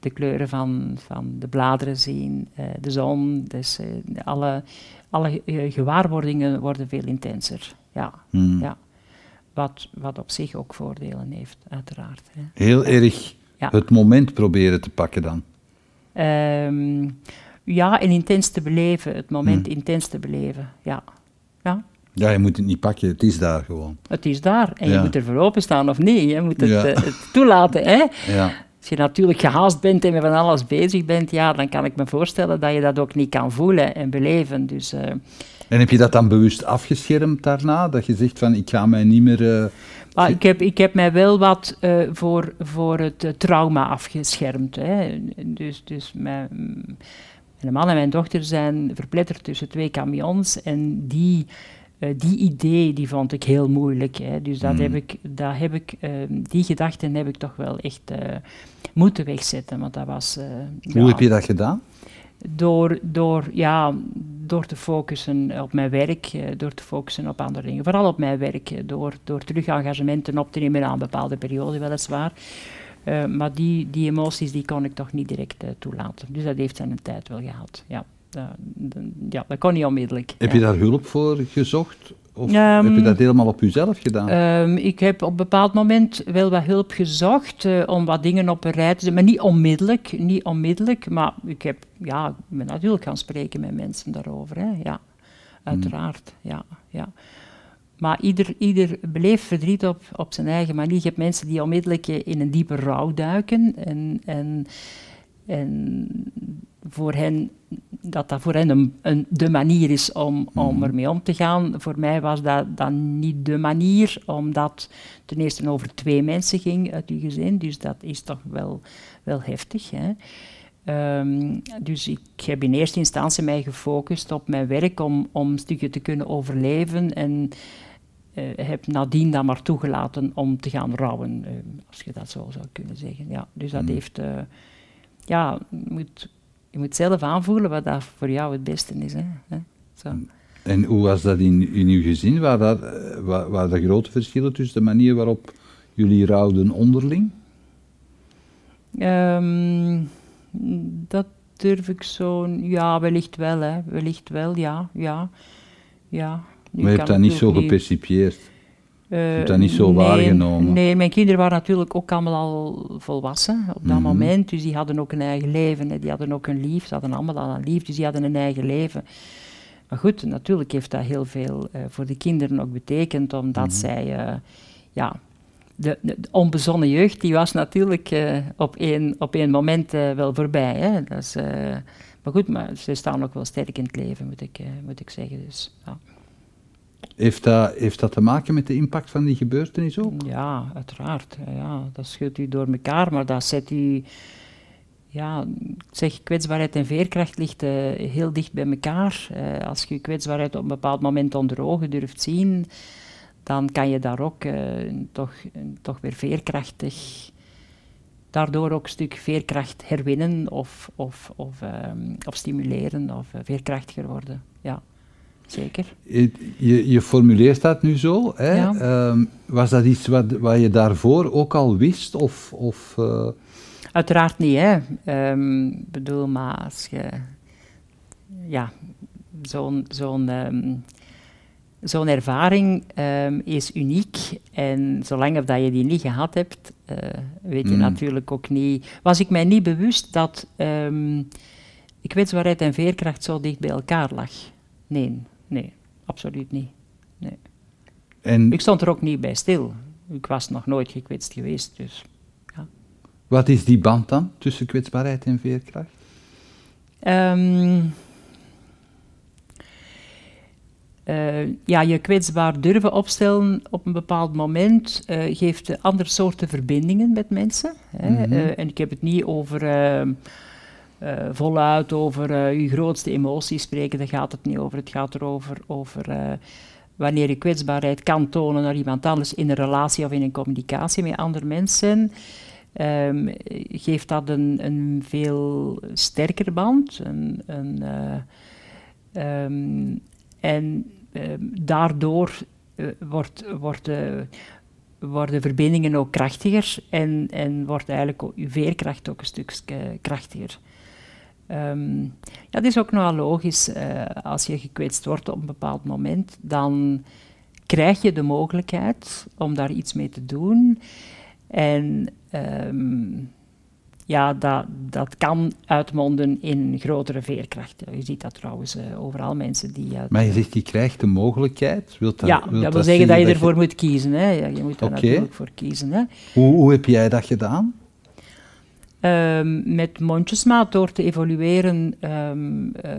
de kleuren van, van de bladeren zien, de zon. Dus alle, alle gewaarwordingen worden veel intenser. Ja, Mhm. Ja. Wat, wat op zich ook voordelen heeft, uiteraard. Hè. Heel erg Ja. het moment proberen te pakken dan. Ehm, ja, en intens te beleven, het moment Hmm. intens te beleven. Ja. ja, Ja, je moet het niet pakken, het is daar gewoon. het is daar en Ja. je moet er voor openstaan of niet. Je moet het, Ja. eh, het toelaten. Hè? Ja. Als je natuurlijk gehaast bent en met van alles bezig bent, ja, dan kan ik me voorstellen dat je dat ook niet kan voelen en beleven. Dus eh, En heb je dat dan bewust afgeschermd daarna? Dat je zegt van, ik ga mij niet meer... Maar ik heb, ik heb mij wel wat eh, voor, voor het eh, trauma afgeschermd. Hè. Dus, dus mijn, mijn man en mijn dochter zijn verpletterd tussen twee camions. En die, die idee die vond ik heel moeilijk. Hè. Dus dat Hmm. heb ik, dat heb ik, eh, die gedachten heb ik toch wel echt moeten wegzetten. Want dat was... Hoe ja, heb je dat gedaan? Door, door, ja, door te focussen op mijn werk, eh, door te focussen op andere dingen. Vooral op mijn werk, eh, door, door terug engagementen op te nemen aan een bepaalde periode weliswaar. Eh, maar die, die emoties die kon ik toch niet direct toelaten. Dus dat heeft zijn tijd wel gehad. Ja, ja, dat kon niet onmiddellijk. Heb ja. je daar hulp voor gezocht? Of Ehm, heb je dat helemaal op jezelf gedaan? Ehm, ik heb op een bepaald moment wel wat hulp gezocht eh, om wat dingen op een rij te zetten. Maar niet onmiddellijk, niet onmiddellijk. Maar ik heb, ja, ik ben natuurlijk gaan spreken met mensen daarover. Hè. Ja, uiteraard, ja, ja. Maar ieder, ieder beleeft verdriet op, op zijn eigen manier. Je hebt mensen die onmiddellijk eh, in een diepe rouw duiken. En, en, en voor hen, dat dat voor hen een, een, de manier is om, om ermee om te gaan. Voor mij was dat dan niet de manier, omdat ten eerste over twee mensen ging uit uw gezin. Dus dat is toch wel, wel heftig. Hè? Ehm, dus ik heb in eerste instantie mij gefocust op mijn werk om, om een stukje te kunnen overleven. En eh, heb nadien dan maar toegelaten om te gaan rouwen, eh, als je dat zo zou kunnen zeggen. Ja, dus dat Mm. heeft... eh, ja, moet, je moet zelf aanvoelen wat dat voor jou het beste is. Hè? Zo. En hoe was dat in, in uw gezin? Waren dat, eh, wa- waren er grote verschillen tussen de manier waarop jullie rouwden onderling? Ehm, dat durf ik zo... Ja, wellicht wel, hè. Wellicht wel, ja. Ja, ja. Nu Maar je hebt dat niet zo ook je hebt dat niet zo waargenomen? Nee, mijn kinderen waren natuurlijk ook allemaal al volwassen op dat mhm. moment. Dus die hadden ook een eigen leven. Hè. Die hadden ook een lief. Ze hadden allemaal al een lief, dus die hadden een eigen leven. Maar goed, natuurlijk heeft dat heel veel uh, voor de kinderen ook betekend, omdat mhm. zij, uh, ja, de, de, onbezonnen jeugd, die was natuurlijk op, één, op één moment wel voorbij. Hè. Dat is, maar goed, maar ze staan ook wel sterk in het leven, moet ik, moet ik zeggen. Dus, ja. Heeft dat, dat te maken met de impact van die gebeurtenis ook? Ja, uiteraard. Ja, dat schudt u door elkaar, maar dat zet u ja, zeg, kwetsbaarheid en veerkracht ligt uh, heel dicht bij elkaar. Uh, als je kwetsbaarheid op een bepaald moment onder ogen durft zien, dan kan je daar ook uh, toch, toch weer veerkrachtig, daardoor ook een stuk veerkracht herwinnen of, of, of, um, of stimuleren of veerkrachtiger worden. Ja, zeker. Je, je formuleert dat nu zo. Hè? Ja. Um, was dat iets wat, wat je daarvoor ook al wist? Of, of Uiteraard niet, hè. Um, bedoel, maar als je... Ja, zo'n zo'n um, zo'n ervaring is uniek. En zolang dat je die niet gehad hebt, uh, weet je mm. natuurlijk ook niet... Was ik mij niet bewust dat um, kwetsbaarheid en veerkracht zo dicht bij elkaar lag. Nee, nee, absoluut niet. Nee. En... Ik stond er ook niet bij stil. Ik was nog nooit gekwetst geweest, dus... Wat is die band dan tussen kwetsbaarheid en veerkracht? Um, uh, ja, je kwetsbaar durven opstellen op een bepaald moment uh, geeft andere soorten verbindingen met mensen. Hè. Mm -hmm. uh, en ik heb het niet over ehm, voluit over je grootste emoties spreken, daar gaat het niet over. Het gaat erover over wanneer je kwetsbaarheid kan tonen naar iemand anders in een relatie of in een communicatie met andere mensen um, geeft dat een, een veel sterker band. Een, een, uh, um, en um, daardoor uh, wordt, wordt, uh, worden verbindingen ook krachtiger en, en wordt eigenlijk je veerkracht ook een stuk krachtiger. Um, ja, dat is ook nogal logisch. Uh, als je gekwetst wordt op een bepaald moment, dan krijg je de mogelijkheid om daar iets mee te doen. En um, ja, dat, dat kan uitmonden in grotere veerkracht. Je ziet dat trouwens uh, overal mensen die... Uh, maar je zegt, je krijgt de mogelijkheid. Wilt dat, ja, wilt dat wil zeggen dat je ervoor moet kiezen. Hè. Ja, je moet er okay. natuurlijk voor kiezen. Hè. Hoe, hoe heb jij dat gedaan? Um, met mondjesmaat, door te evolueren... Um, uh,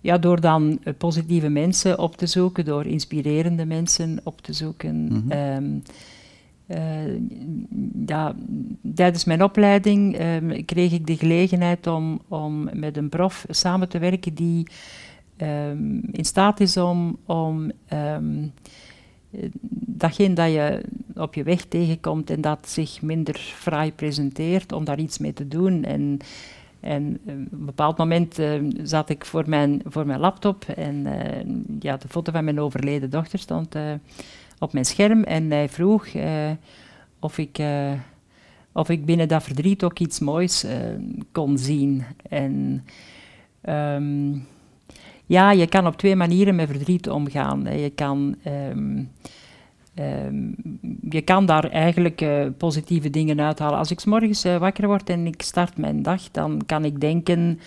ja, door dan positieve mensen op te zoeken, door inspirerende mensen op te zoeken. Mm -hmm. um, uh, ja, tijdens mijn opleiding um, kreeg ik de gelegenheid om, om met een prof samen te werken die um, in staat is om, om um, datgene dat je op je weg tegenkomt en dat zich minder fraai presenteert, om daar iets mee te doen. En, en op een bepaald moment uh, zat ik voor mijn, voor mijn laptop en uh, ja, de foto van mijn overleden dochter stond op mijn scherm en hij vroeg of, ik, of ik binnen dat verdriet ook iets moois kon zien. En um, ja, je kan op twee manieren met verdriet omgaan. Je kan, um, um, je kan daar eigenlijk positieve dingen uithalen. Als ik s morgens wakker word en ik start mijn dag, dan kan ik denken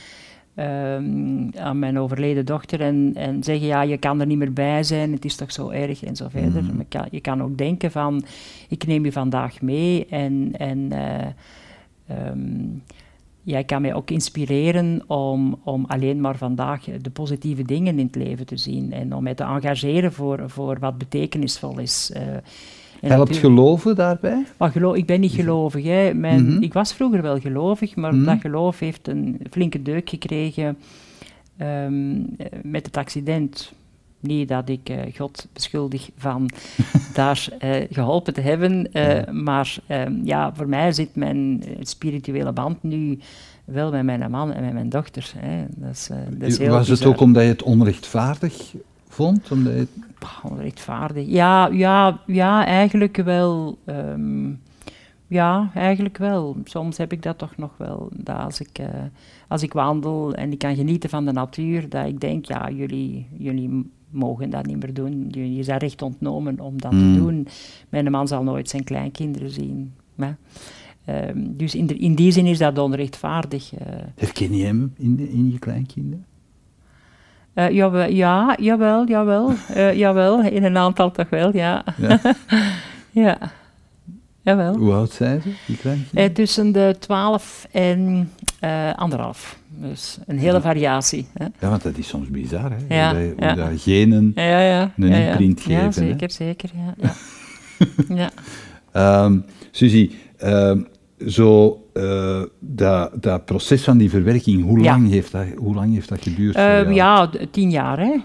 um, aan mijn overleden dochter en, en zeggen, ja, je kan er niet meer bij zijn, het is toch zo erg en zo verder. Mm. Kan, je kan ook denken van, ik neem je vandaag mee en, en uh, um, jij kan mij ook inspireren om, om alleen maar vandaag de positieve dingen in het leven te zien en om mij te engageren voor, voor wat betekenisvol is. Uh, Helpt geloven daarbij? Maar geloof, ik ben niet gelovig. Hè. Mijn, mm -hmm. Ik was vroeger wel gelovig, maar mm -hmm. dat geloof heeft een flinke deuk gekregen um, met het accident. Niet dat ik uh, God beschuldig van daar uh, geholpen te hebben, ja. maar um, ja, voor mij zit mijn spirituele band nu wel met mijn man en met mijn dochter. Hè. Dat is, dat is was het ook omdat je het onrechtvaardig vond? Omdat je... Onrechtvaardig. Ja, ja, ja, eigenlijk wel. Um, ja, eigenlijk wel. Soms heb ik dat toch nog wel. Dat als, ik, uh, als ik wandel en ik kan genieten van de natuur, dat ik denk, ja, jullie, jullie mogen dat niet meer doen. Je, is daar recht ontnomen om dat Mm. te doen. Mijn man zal nooit zijn kleinkinderen zien. Ehm, dus in, de- in die zin is dat onrechtvaardig. eh. Herken je hem in, in je kleinkinderen? Eh, jawel, ja, jawel, jawel, eh, jawel, in een aantal toch wel, ja. Ja. ja, jawel. Hoe oud zijn ze, die kleinkinderen? tussen de 12 en anderhalf. Dus een hele Ja. variatie. Hè. Ja, want dat is soms bizar, hè? Ja, hoe, dat, hoe ja. dat genen... Ja, ja, ja. Een ja, ja. imprint Ja, geven, hè. zeker, zeker. Ja, ja. ja. Ehm Suzy, ehm, zo, eh, dat, dat proces van die verwerking, hoe, Ja. lang, heeft dat, hoe lang heeft dat geduurd Ehm, ja, tien jaar, hè.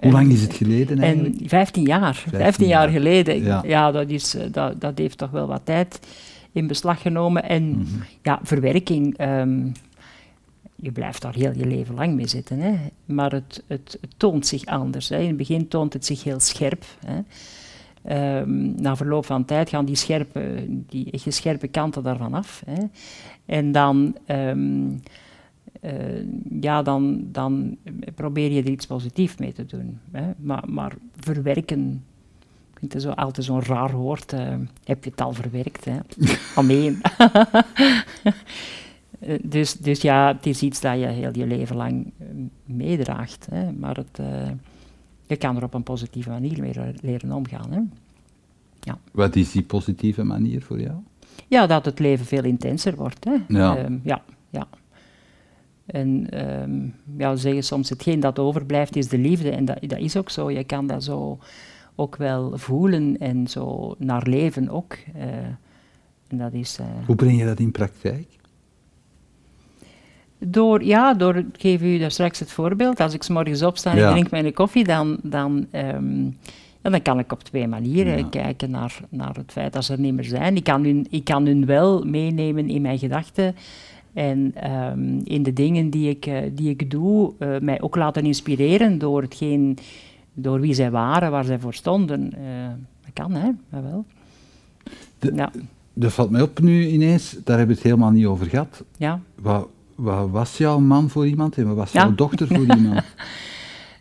Hoe lang is het geleden eigenlijk? En 15 jaar. 15, jaar. jaar geleden. Ja. Ja, dat, is, eh, dat, dat heeft toch wel wat tijd in beslag genomen. En Mhm. ja, verwerking, je blijft daar heel je leven lang mee zitten. Hè. Maar het, het, toont zich anders. Hè. In het begin toont het zich heel scherp. Hè. Ehm, na verloop van tijd gaan die scherpe, die scherpe kanten daarvan af. Hè. En dan, ehm, eh, ja, dan, dan probeer je er iets positiefs mee te doen. Hè. Maar, maar verwerken, het zo, altijd zo'n raar woord. eh, heb je het al verwerkt? Hè? Ameen. Eh, dus, dus ja, het is iets dat je heel je leven lang eh, meedraagt. Hè? Maar het, eh, je kan er op een positieve manier mee le- leren omgaan. Hè? Wat is die positieve manier voor jou? Ja, dat het leven veel intenser wordt. Hè? Ja. Ehm, ja, ja. En ehm, ja, we zeggen soms, hetgeen dat overblijft is de liefde. En dat, dat is ook zo. Je kan dat zo ook wel voelen en zo naar leven ook. en dat is... Hoe breng je dat in praktijk? Door, ja, door, ik geef u daar straks het voorbeeld. Als ik 's morgens opsta en Ja. ik drink mijn koffie, dan, dan, ehm, ja, dan kan ik op twee manieren Ja. kijken naar, naar het feit dat ze er niet meer zijn. Ik kan hun, ik kan hun wel meenemen in mijn gedachten en ehm, in de dingen die ik, eh, die ik doe, eh, mij ook laten inspireren door hetgeen, door wie zij waren, waar zij voor stonden. Eh, dat kan, hè? Jawel. De- ja, Dat valt mij op nu ineens, daar hebben we het helemaal niet over gehad. ja. Wat, wat was jouw man voor iemand en wat was Ja. jouw dochter voor iemand?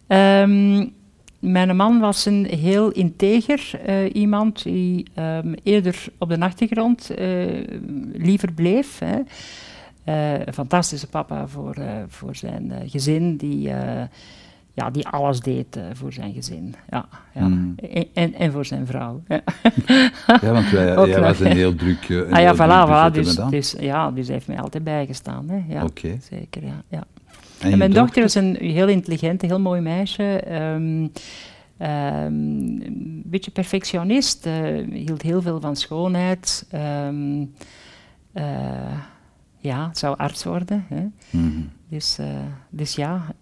Ehm, mijn man was een heel integer eh, iemand die ehm, eerder op de achtergrond eh, liever bleef. Hè. Eh, een fantastische papa voor, voor zijn gezin, die, ja, die alles deed eh, voor zijn gezin. Ja, ja. Hmm. En, en, voor zijn vrouw. Ja. Want wij, jij was een heel druk... eh, een Ah ja, voilà, voilà. Dus, dus, ja, dus hij heeft mij altijd bijgestaan. Hè. Ja, Oké. Zeker, ja. ja. En, mijn dochter is een heel intelligent, heel mooi meisje. ehm, ehm, een beetje perfectionist, eh, hield heel veel van schoonheid. ehm, eh, ja, zou arts worden. Hè. Mhm. Dus, dus ja,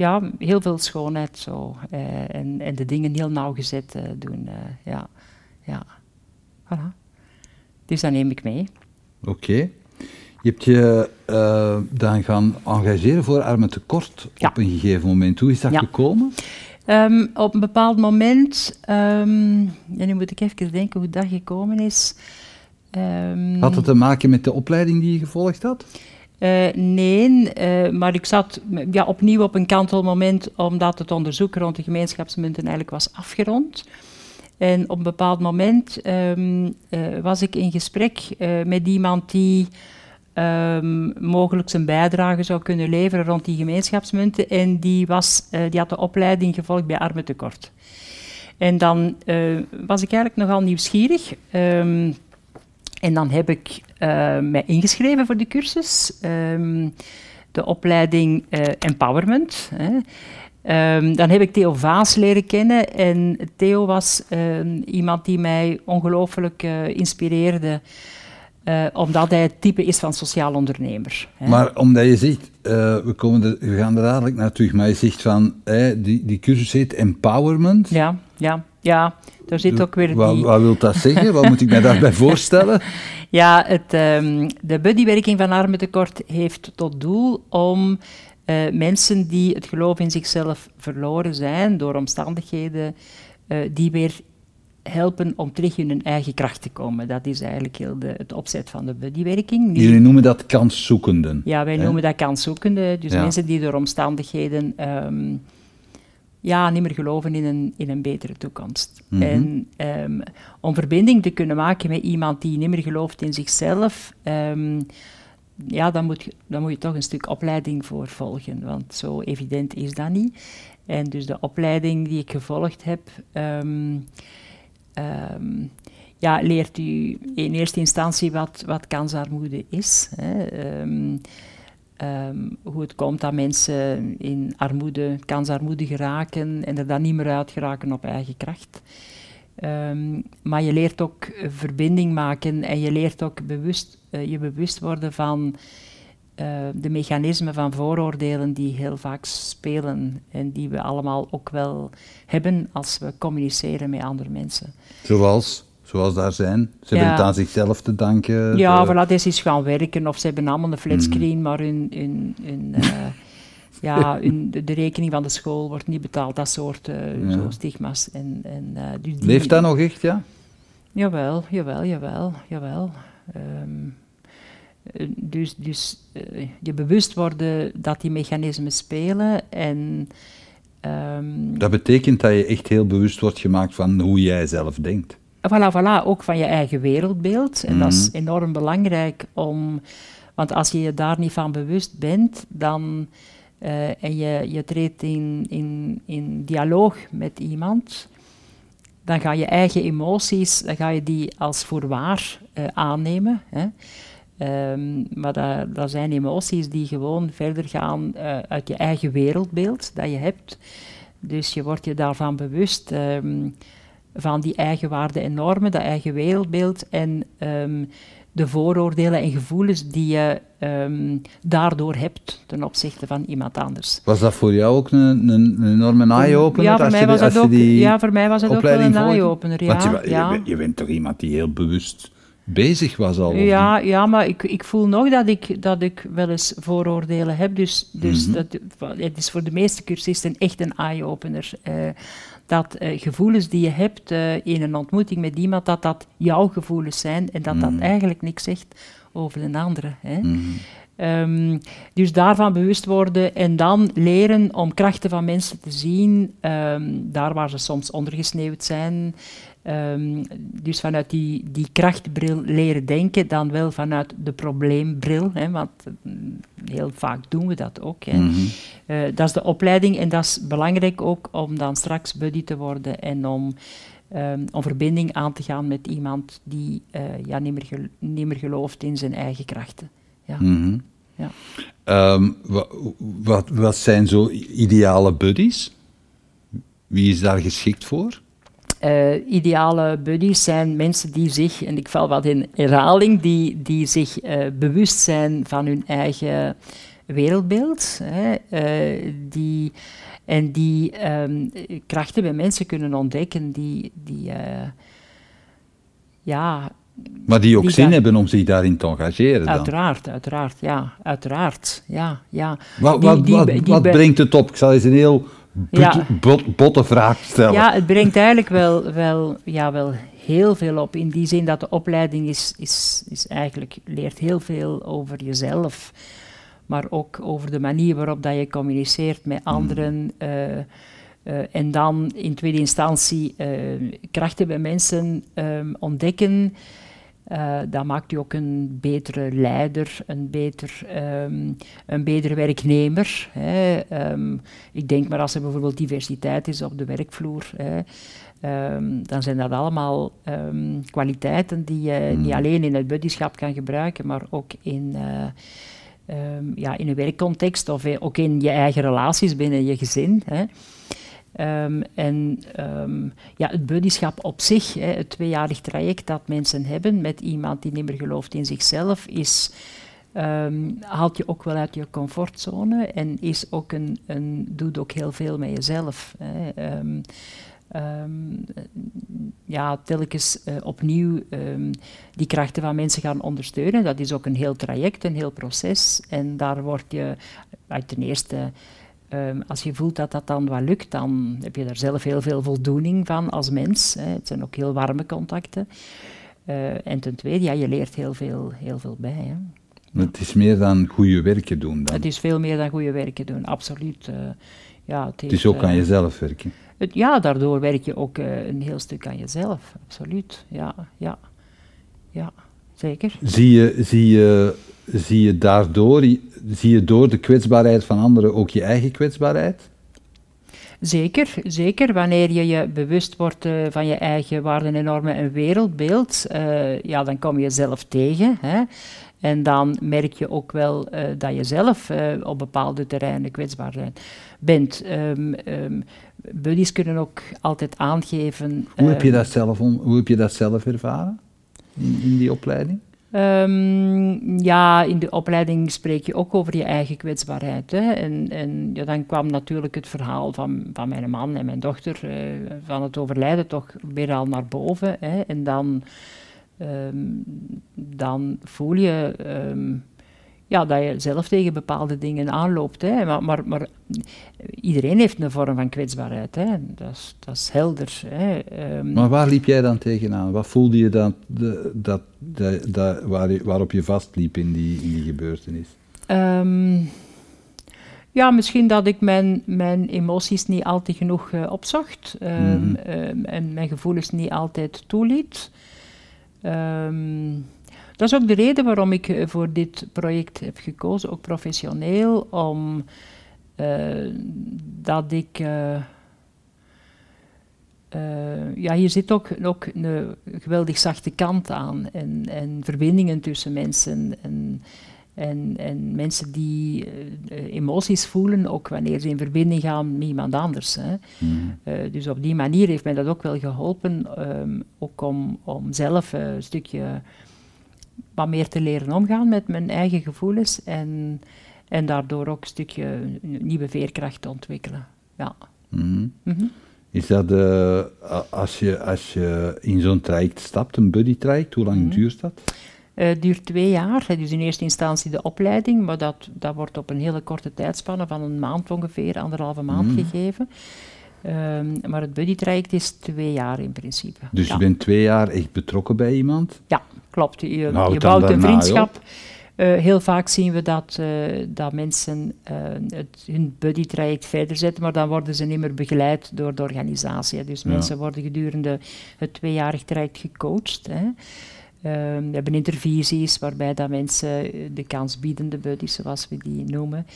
ja, heel veel schoonheid zo. eh, en, en de dingen heel nauwgezet eh, doen. eh, ja, ja. Voilà. Dus dat neem ik mee. Oké. Je hebt je eh, dan gaan engageren voor Armen Tekort Ja. op een gegeven moment. Hoe is dat Ja. gekomen? Ehm, op een bepaald moment, ehm, en nu moet ik even denken hoe dat gekomen is. Ehm, Had het te maken met de opleiding die je gevolgd had? Eh, nee, eh, maar ik zat ja, opnieuw op een kantelmoment omdat het onderzoek rond de gemeenschapsmunten eigenlijk was afgerond. En op een bepaald moment ehm, eh, was ik in gesprek met iemand die ehm, mogelijk zijn bijdrage zou kunnen leveren rond die gemeenschapsmunten. En die, was, die had de opleiding gevolgd bij Armentekort. En dan was ik eigenlijk nogal nieuwsgierig. ehm, en dan heb ik eh, mij ingeschreven voor de cursus. ehm, de opleiding eh, Empowerment. Hè. Ehm, dan heb ik Theo Vaas leren kennen. En Theo was ehm, iemand die mij ongelooflijk eh, inspireerde. omdat hij het type is van sociaal ondernemer. Hè. Maar omdat je zegt, we, komen er, we gaan er dadelijk naar terug, maar je zegt van, die, die cursus heet Empowerment. Ja, ja, ja. Daar zit ook weer Wat, die... wat wil dat zeggen? Wat moet ik mij daarbij voorstellen? Ja, het, ehm, de buddywerking van Armentekort heeft tot doel om eh, mensen die het geloof in zichzelf verloren zijn door omstandigheden, eh, die weer helpen om terug in hun eigen kracht te komen. Dat is eigenlijk heel de, het opzet van de buddywerking. Jullie noemen dat kanszoekenden. ja, wij hè? noemen dat kanszoekende. Dus Ja. mensen die door omstandigheden ehm, ja, niet meer geloven in een, in een betere toekomst. Mhm. En ehm, om verbinding te kunnen maken met iemand die niet meer gelooft in zichzelf, ehm, ja, dan moet, je, dan moet je toch een stuk opleiding voor volgen. Want zo evident is dat niet. En dus de opleiding die ik gevolgd heb, ehm, ja, leert u in eerste instantie wat, wat kansarmoede is. Hè. Ehm, hoe het komt dat mensen in armoede, kansarmoede geraken en er dan niet meer uit geraken op eigen kracht. Ehm, maar je leert ook verbinding maken en je leert ook bewust, eh, je bewust worden van eh, de mechanismen van vooroordelen die heel vaak spelen en die we allemaal ook wel hebben als we communiceren met andere mensen. Zoals, zoals daar zijn. Ze hebben het aan zichzelf te danken. Ja, de- voilà, dit is gaan werken of ze hebben allemaal een flatscreen, maar hun, hun, hun, eh, ja, hun, de, de rekening van de school wordt niet betaald, dat soort eh, zo stigma's. En, en, eh, dus die- Leeft dat nog echt, ja? Jawel, jawel, jawel, jawel. Ehm, eh, dus dus eh, je bewust worden dat die mechanismen spelen en ehm, Dat betekent dat je echt heel bewust wordt gemaakt van hoe jij zelf denkt. Voilà, voilà, ook van je eigen wereldbeeld. En dat is Mhm. enorm belangrijk om... Want als je je daar niet van bewust bent, dan... eh, en je, je treedt in, in, in dialoog met iemand, dan ga je eigen emoties, dan ga je die als voorwaar eh, aannemen. Hè. Ehm, maar dat, dat zijn emoties die gewoon verder gaan eh, uit je eigen wereldbeeld dat je hebt. Dus je wordt je daarvan bewust ehm, van die eigen waarden en normen, dat eigen wereldbeeld en ehm, de vooroordelen en gevoelens die je ehm, daardoor hebt ten opzichte van iemand anders. Was dat voor jou ook een, een, een enorme eye-opener? Ja, voor mij was dat je ook, ja, voor mij was het ook wel een eye-opener. Want Ja, je, je, ja. je bent toch iemand die heel bewust bezig was al? Ja, ja maar ik, ik voel nog dat ik, dat ik wel eens vooroordelen heb. Dus, dus Mhm. dat, het is voor de meeste cursisten echt een eye-opener. eh, dat eh, gevoelens die je hebt eh, in een ontmoeting met iemand, dat dat jouw gevoelens zijn en dat dat Mhm. eigenlijk niks zegt over een andere. Hè. Mhm. Ehm, dus daarvan bewust worden en dan leren om krachten van mensen te zien, ehm, daar waar ze soms ondergesneeuwd zijn. Ehm, dus vanuit die, die krachtbril leren denken, dan wel vanuit de probleembril, hè, want mm, heel vaak doen we dat ook. Hè. Mhm. Eh, dat is de opleiding en dat is belangrijk ook om dan straks buddy te worden en om, ehm, om verbinding aan te gaan met iemand die eh, ja, niet, meer gel- niet meer gelooft in zijn eigen krachten. Ja. Mhm. Ja. Ehm, wa- wat, wat zijn zo ideale buddies? Wie is daar geschikt voor? Eh, ideale buddies zijn mensen die zich, en ik val wat in herhaling, die, die zich eh, bewust zijn van hun eigen wereldbeeld. Hè, eh, die, en die ehm, krachten bij mensen kunnen ontdekken die, die ja, Maar die ook Die zin daar- hebben om zich daarin te engageren dan. uiteraard, uiteraard, ja, uiteraard, ja, ja. Wat, Die- wat, wat, wat brengt het op? Ik zal eens een heel Ja. bot- botte vraag stellen. Ja, het brengt eigenlijk wel, wel, ja, wel heel veel op. In die zin dat de opleiding is, is, is eigenlijk leert heel veel over jezelf. Maar ook over de manier waarop dat je communiceert met anderen. eh, eh, en dan in tweede instantie eh, krachten bij mensen ehm, ontdekken. Dat maakt u ook een betere leider, een, beter, ehm, een betere werknemer. Hè. Ehm, ik denk maar als er bijvoorbeeld diversiteit is op de werkvloer, hè, ehm, dan zijn dat allemaal kwaliteiten die je niet alleen in het buddyschap kan gebruiken, maar ook in, eh, ja, in een werkcontext of eh, ook in je eigen relaties binnen je gezin. Hè. Ehm, en ehm, ja, het buddyschap op zich, hè, het tweejarig traject dat mensen hebben met iemand die niet meer gelooft in zichzelf, is, ehm, haalt je ook wel uit je comfortzone en is ook een, een, doet ook heel veel met jezelf. Hè. Ja, telkens eh, opnieuw die krachten van mensen gaan ondersteunen. Dat is ook een heel traject, een heel proces. En daar word je uit ten eerste Ehm, als je voelt dat dat dan wat lukt, dan heb je daar zelf heel veel voldoening van als mens. Hè. Het zijn ook heel warme contacten. Eh, en ten tweede, ja, je leert heel veel, heel veel bij. Hè. Het is meer dan goede werken doen dan. Het is veel meer dan goede werken doen, absoluut. Uh, ja, het, het is ook aan jezelf werken. Het, ja, daardoor werk je ook een heel stuk aan jezelf, absoluut. Ja, ja, ja zeker. Zie je, zie je, zie je daardoor, zie je door de kwetsbaarheid van anderen ook je eigen kwetsbaarheid? Zeker, zeker. Wanneer je je bewust wordt uh, van je eigen waarden en normen en wereldbeeld, uh, ja, dan kom je jezelf tegen. Hè? En dan merk je ook wel uh, dat je zelf op bepaalde terreinen kwetsbaar bent. Um, um, buddies kunnen ook altijd aangeven. Hoe heb je dat zelf, hoe heb je dat zelf ervaren? in, in die opleiding? Um, ja, in de opleiding spreek je ook over je eigen kwetsbaarheid. Hè? En, en ja, dan kwam natuurlijk het verhaal van, van mijn man en mijn dochter uh, van het overlijden toch weer al naar boven. Hè? En dan, um, dan voel je um, ja, dat je zelf tegen bepaalde dingen aanloopt. Hè. Maar, maar, maar iedereen heeft een vorm van kwetsbaarheid. Hè. Dat, is, dat is helder. Hè. Um, maar waar liep jij dan tegenaan? Wat voelde je dan de, dat, de, dat, waar, waarop je vastliep in die, in die gebeurtenis? Um, ja, misschien dat ik mijn, mijn emoties niet altijd genoeg uh, opzocht um, mm -hmm. en mijn gevoelens niet altijd toeliet. Dat is ook de reden waarom ik eh, voor dit project heb gekozen, ook professioneel, om uh, dat ik. Uh, uh, ja, hier zit ook, ook een geweldig zachte kant aan en, en verbindingen tussen mensen en, en, en mensen die emoties voelen, ook wanneer ze in verbinding gaan met iemand anders. Hè. Mm. dus op die manier heeft mij dat ook wel geholpen, um, ook om, om zelf een stukje wat meer te leren omgaan met mijn eigen gevoelens en, en daardoor ook een stukje nieuwe veerkracht te ontwikkelen. Ja. Mm -hmm. Is dat, uh, als, je, als je in zo'n traject stapt, een buddy traject, hoe lang mm -hmm. duurt dat? Het uh, duurt twee jaar, dus in eerste instantie de opleiding, maar dat, dat wordt op een hele korte tijdspanne van een maand ongeveer, anderhalve maand gegeven. Um, maar het buddy traject is twee jaar in principe. Dus ja. je bent twee jaar echt betrokken bij iemand? Ja, klopt. Je, nou, je bouwt een vriendschap. Uh, heel vaak zien we dat, uh, dat mensen uh, het, hun buddy traject verder zetten, maar dan worden ze niet meer begeleid door de organisatie. Dus ja. mensen worden gedurende het tweejarig traject gecoacht. Hè. Ehm, we hebben intervisies waarbij dat mensen de kansbiedende buddies, zoals we die noemen,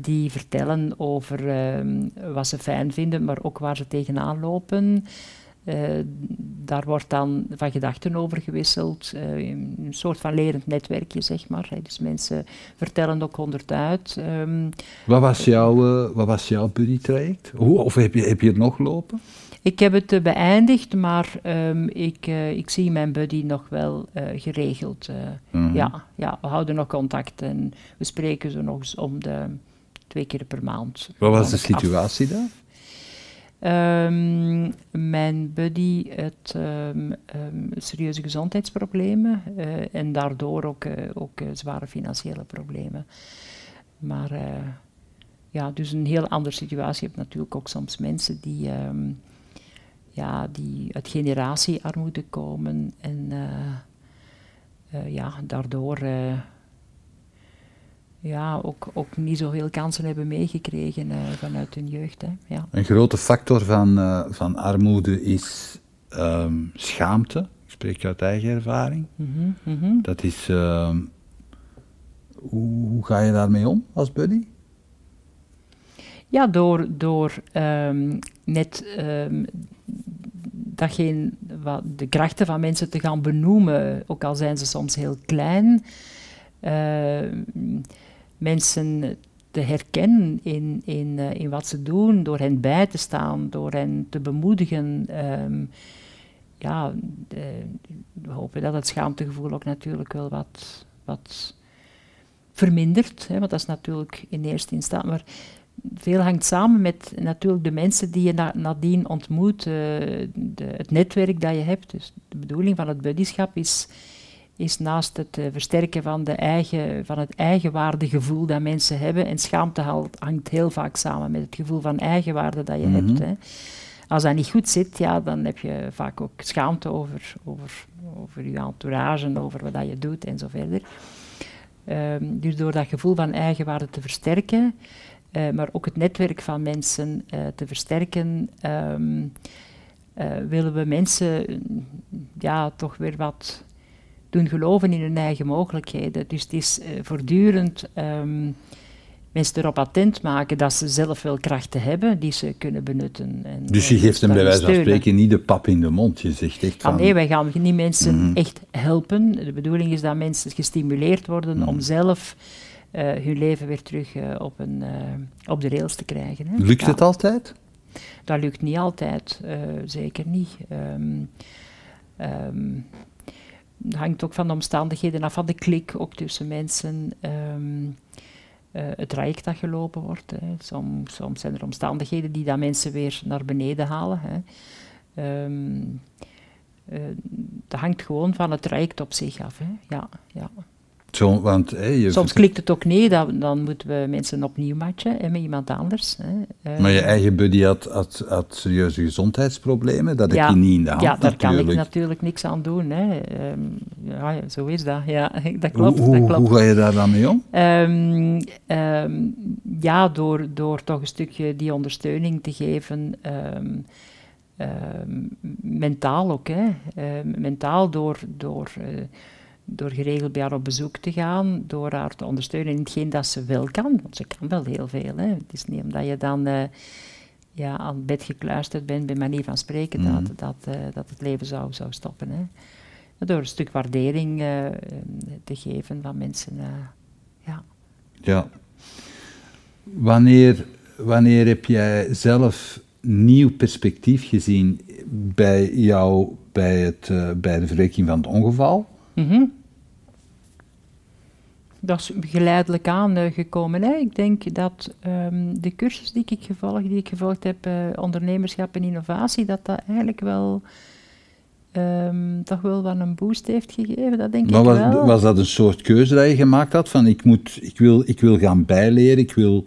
die vertellen over uh, wat ze fijn vinden, maar ook waar ze tegenaan lopen. Uh, daar wordt dan van gedachten over gewisseld, uh, een soort van lerend netwerkje, zeg maar. Dus mensen vertellen ook honderd Um, wat, was jouw, uh, wat was jouw buddy-traject? Of heb je, heb je het nog lopen? Ik heb het beëindigd, maar um, ik, ik zie mijn buddy nog wel geregeld. -huh. ja, ja, we houden nog contact en we spreken zo nog eens om de twee keer per maand. Wat was de situatie af. daar? Um, mijn buddy had um, um, serieuze gezondheidsproblemen uh, en daardoor ook, uh, ook uh, zware financiële problemen. Maar ja, dus een heel andere situatie. Je hebt natuurlijk ook soms mensen die, ja, die uit generatiearmoede komen en ja, daardoor ja, ook, ook niet zoveel kansen hebben meegekregen uh, vanuit hun jeugd. Hè. Ja. Een grote factor van, uh, van armoede is um, schaamte. Ik spreek uit eigen ervaring. Mm -hmm, mm -hmm. Dat is. Uh, hoe, hoe, ga je daarmee om als buddy? Ja, door, door um, net um, datgene, wat, de krachten van mensen te gaan benoemen, ook al zijn ze soms heel klein mensen te herkennen in, in, uh, in wat ze doen, door hen bij te staan, door hen te bemoedigen. Um, ja, we hopen dat het schaamtegevoel ook natuurlijk wel wat, wat vermindert, hè, want dat is natuurlijk in eerste instantie. Maar veel hangt samen met natuurlijk de mensen die je na, nadien ontmoet, uh, de, het netwerk dat je hebt. Dus de bedoeling van het buddyschap is is naast het versterken van, de eigen, van het eigenwaardegevoel dat mensen hebben, en schaamte hangt heel vaak samen met het gevoel van eigenwaarde dat je Mhm. hebt. Hè. Als dat niet goed zit, ja, dan heb je vaak ook schaamte over, over, over je entourage, en over wat dat je doet en zo verder. Ehm, dus door dat gevoel van eigenwaarde te versterken, eh, maar ook het netwerk van mensen eh, te versterken, ehm, eh, willen we mensen eh, ja, toch weer wat doen geloven in hun eigen mogelijkheden. Dus het is eh, voortdurend ehm, mensen erop attent maken dat ze zelf wel krachten hebben die ze kunnen benutten. En, Dus je eh, geeft hem bij wijze van spreken niet de pap in de mond. Je zegt echt Ah, van... nee, wij gaan niet mensen Mhm. echt helpen. De bedoeling is dat mensen gestimuleerd worden Mhm. om zelf eh, hun leven weer terug op, een, op de rails te krijgen. Hè. Lukt Ja. het altijd? Dat lukt niet altijd, zeker niet. Het hangt ook van de omstandigheden af, van de klik ook tussen mensen. ehm, eh, het traject dat gelopen wordt. Hè. Soms, soms zijn er omstandigheden die dat mensen weer naar beneden halen. Hè. Ehm, eh, dat hangt gewoon van het traject op zich af. Hè. Ja, ja. Zo, want je Soms klikt het ook niet, dan, dan moeten we mensen opnieuw matchen hè, met iemand anders. Hè. Eh, Maar je eigen buddy had, had, had serieuze gezondheidsproblemen. Dat heb Ja. je niet in de hand Ja, daar kan ik natuurlijk. natuurlijk niks aan doen. Hè. Ehm, ja, zo is dat. Ja, dat hoe, klopt. hoe, dat klopt. hoe ga je daar dan mee om? Ehm, ehm, ja, door, door toch een stukje die ondersteuning te geven. mentaal ook. Hè. Mentaal door, door, eh, door geregeld bij haar op bezoek te gaan. Door haar te ondersteunen in hetgeen dat ze wel kan. Want ze kan wel heel veel. Hè. Het is niet omdat je dan... eh, ja, aan het bed gekluisterd bent, bij manier van spreken, Mhm. dat, dat, eh, dat het leven zou, zou stoppen. Hè. Door een stuk waardering eh, te geven van mensen. ja. Ja. Wanneer, wanneer heb jij zelf nieuw perspectief gezien bij jou bij, het, bij de verwerking van het ongeval? Mhm. Dat is geleidelijk aan eh, gekomen. Hè. Ik denk dat ehm, de cursus die ik gevolgd, die ik gevolgd heb, eh, ondernemerschap en innovatie, dat dat eigenlijk wel ehm, toch wel wat een boost heeft gegeven. Dat denk Maar ik was, wel. was dat een soort keuze dat je gemaakt had? Van ik, moet, ik, wil, ik wil gaan bijleren, ik wil...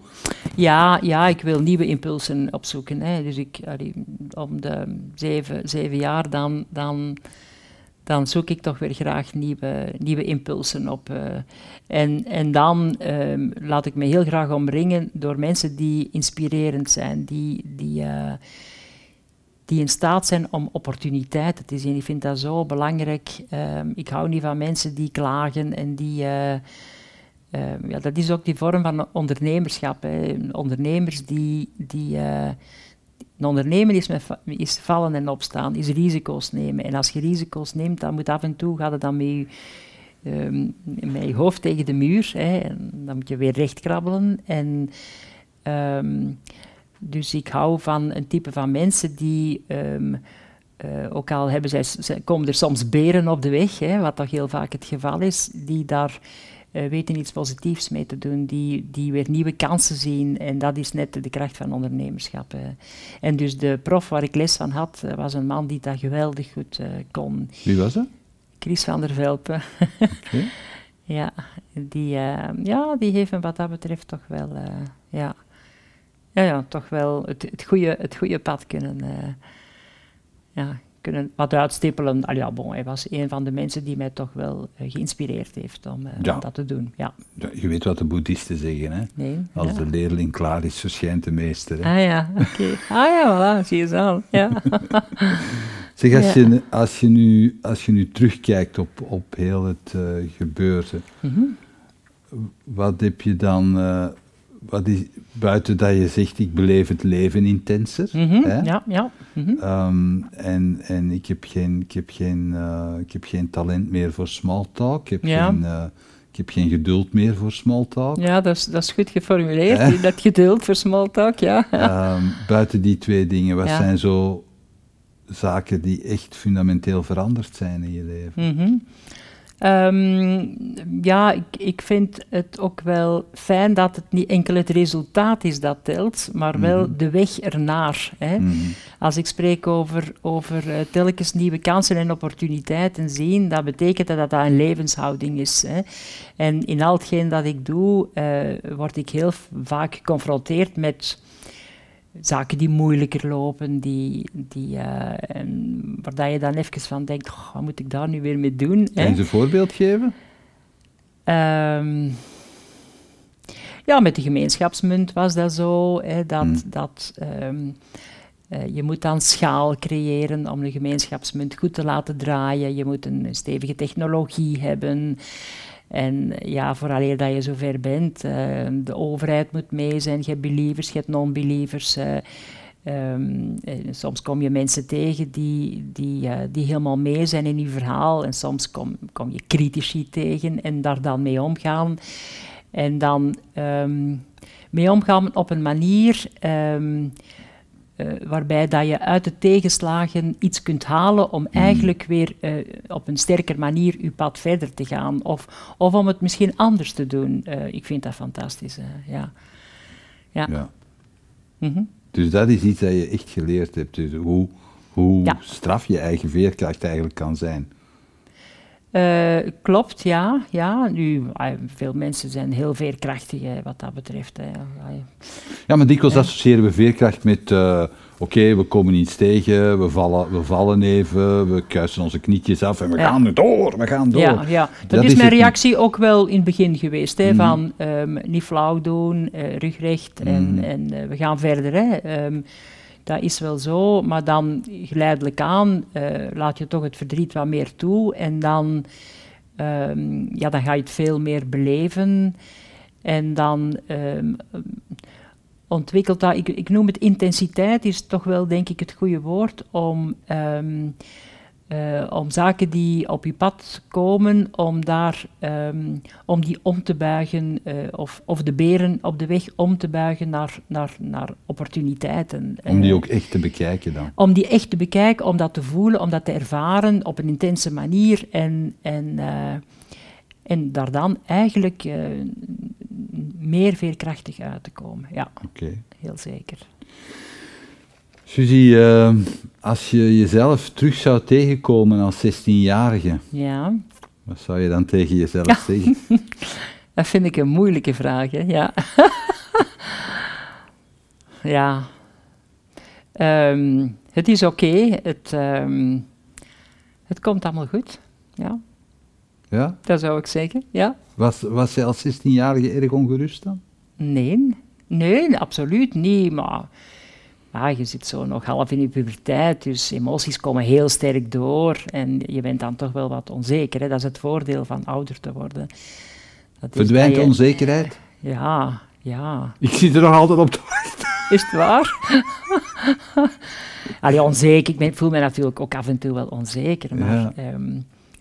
Ja, ja, ik wil nieuwe impulsen opzoeken. Hè. Dus ik, allee, om de zeven, zeven jaar dan, dan, dan zoek ik toch weer graag nieuwe, nieuwe impulsen op. eh. en, en dan ehm, laat ik me heel graag omringen door mensen die inspirerend zijn, die, die, eh, die in staat zijn om opportuniteiten te zien. Ik vind dat zo belangrijk. Ehm, ik hou niet van mensen die klagen en die... eh, Ehm, ja, dat is ook die vorm van ondernemerschap. Hè. Ondernemers die. die een ondernemer is, met, is vallen en opstaan, is risico's nemen. En als je risico's neemt, dan moet af en toe gaat het dan met je, ehm, met je hoofd tegen de muur. Hè, en dan moet je weer recht krabbelen. En, ehm, dus ik hou van een type van mensen die. ehm, eh, ook al hebben zij- komen er soms beren op de weg, hè, wat toch heel vaak het geval is, die daar eh, weten iets positiefs mee te doen, die, die weer nieuwe kansen zien. En dat is net de kracht van ondernemerschap. En dus de prof waar ik les van had, eh, was een man die dat geweldig goed eh, kon. Wie was dat? Chris van der Velpen. Ja, die, ja, die heeft me wat dat betreft toch wel, ja, ja, ja, toch wel het, het, goede, het goede pad kunnen, ja, kunnen wat uitstippelen. Al ja, bon, hij was een van de mensen die mij toch wel eh, geïnspireerd heeft om, eh, Ja. om dat te doen. Ja, Ja, je weet wat de boeddhisten zeggen, hè? nee. Als ja. de leerling klaar is, verschijnt de meester. Hè? Ah ja, oké. Ah ja, voilà, zie je zo. Ja. Zeg, als, je, als, je nu, als je nu terugkijkt op, op heel het eh gebeurde, Mhm. wat heb je dan, wat is, buiten dat je zegt, ik beleef het leven intenser, Mhm, hè? Ja, ja. mhm. Ehm, en en ik, heb geen, ik, heb geen, eh, ik heb geen talent meer voor small talk, ik heb, Ja. geen, eh, ik heb geen geduld meer voor small talk. Ja, dat is, dat is goed geformuleerd. Dat geduld voor small talk, ja. Ehm, buiten die twee dingen, wat Ja. zijn zo zaken die echt fundamenteel veranderd zijn in je leven? Mhm. Ehm, ja, ik, ik vind het ook wel fijn dat het niet enkel het resultaat is dat telt, maar wel Mhm. de weg ernaar. Hè. Mhm. Als ik spreek over, over eh, telkens nieuwe kansen en opportuniteiten zien, dat betekent dat dat een levenshouding is. Hè. En in al hetgeen dat ik doe, eh, word ik heel vaak geconfronteerd met zaken die moeilijker lopen, die, die, en waar dat je dan even van denkt, "Goh, wat moet ik daar nu weer mee doen? hè?" Kan je een voorbeeld geven? Ehm, ja, met de gemeenschapsmunt was dat zo. Hè, dat, Hmm. dat, ehm, eh, je moet dan schaal creëren om de gemeenschapsmunt goed te laten draaien. Je moet een stevige technologie hebben. En ja, vooraleer dat je zover bent, eh, de overheid moet mee zijn. Je hebt believers, je hebt non-believers. eh, ehm, en soms kom je mensen tegen die, die, eh, die helemaal mee zijn in je verhaal. En soms kom, kom je critici tegen en daar dan mee omgaan. En dan ehm, mee omgaan op een manier ehm, eh, waarbij dat je uit de tegenslagen iets kunt halen om eigenlijk weer eh, op een sterker manier je pad verder te gaan. Of, of om het misschien anders te doen. Eh, ik vind dat fantastisch. ja. Ja. Ja. Mhm. Dus dat is iets dat je echt geleerd hebt. Dus hoe hoe Ja. straf je eigen veerkracht eigenlijk kan zijn. Eh, klopt, ja. ja. Nu, veel mensen zijn heel veerkrachtig hè, wat dat betreft. Hè. Ja, maar dikwijls associëren we veerkracht met, eh, oké, we komen iets tegen, we vallen, we vallen even, we kuisen onze knietjes af en we Ja. gaan door, we gaan door. Ja, ja. Dat, Dat is is mijn reactie ook wel in het begin geweest. Hè, Mhm. Van ehm, niet flauw doen, eh, rugrecht en, Mhm. en eh, we gaan verder. Hè. Ehm, dat is wel zo, maar dan geleidelijk aan eh, laat je toch het verdriet wat meer toe. En dan, ehm, ja, dan ga je het veel meer beleven. En dan ehm, ontwikkelt dat, ik, ik noem het intensiteit, is toch wel denk ik het goede woord om, ehm, eh, om zaken die op je pad komen, om, daar, ehm, om die om te buigen, eh, of, of de beren op de weg om te buigen naar, naar, naar opportuniteiten. Om die Eh, ook echt te bekijken dan. om die echt te bekijken, om dat te voelen, om dat te ervaren op een intense manier en, en, en daar dan eigenlijk meer veerkrachtig uit te komen. Ja, Oké. heel zeker. Suzy, eh, als je jezelf terug zou tegenkomen als 16-jarige, Ja, wat zou je dan tegen jezelf zeggen? dat vind ik een moeilijke vraag. Hè? Ja. ja. Ehm, het is oké, het, ehm, het komt allemaal goed. Ja, Ja? dat zou ik zeggen. Ja. Was, was je als 16-jarige erg ongerust dan? Nee, nee, absoluut niet. Maar ja, je zit zo nog half in je puberteit, dus emoties komen heel sterk door. En je bent dan toch wel wat onzeker. Hè? Dat is het voordeel van ouder te worden. Dat is Verdwijnt je- onzekerheid? Ja, ja. Ik zit er nog altijd op te wachten. Is het waar? Allee, onzeker. Ik ben, voel me natuurlijk ook af en toe wel onzeker. Maar Ja. ehm,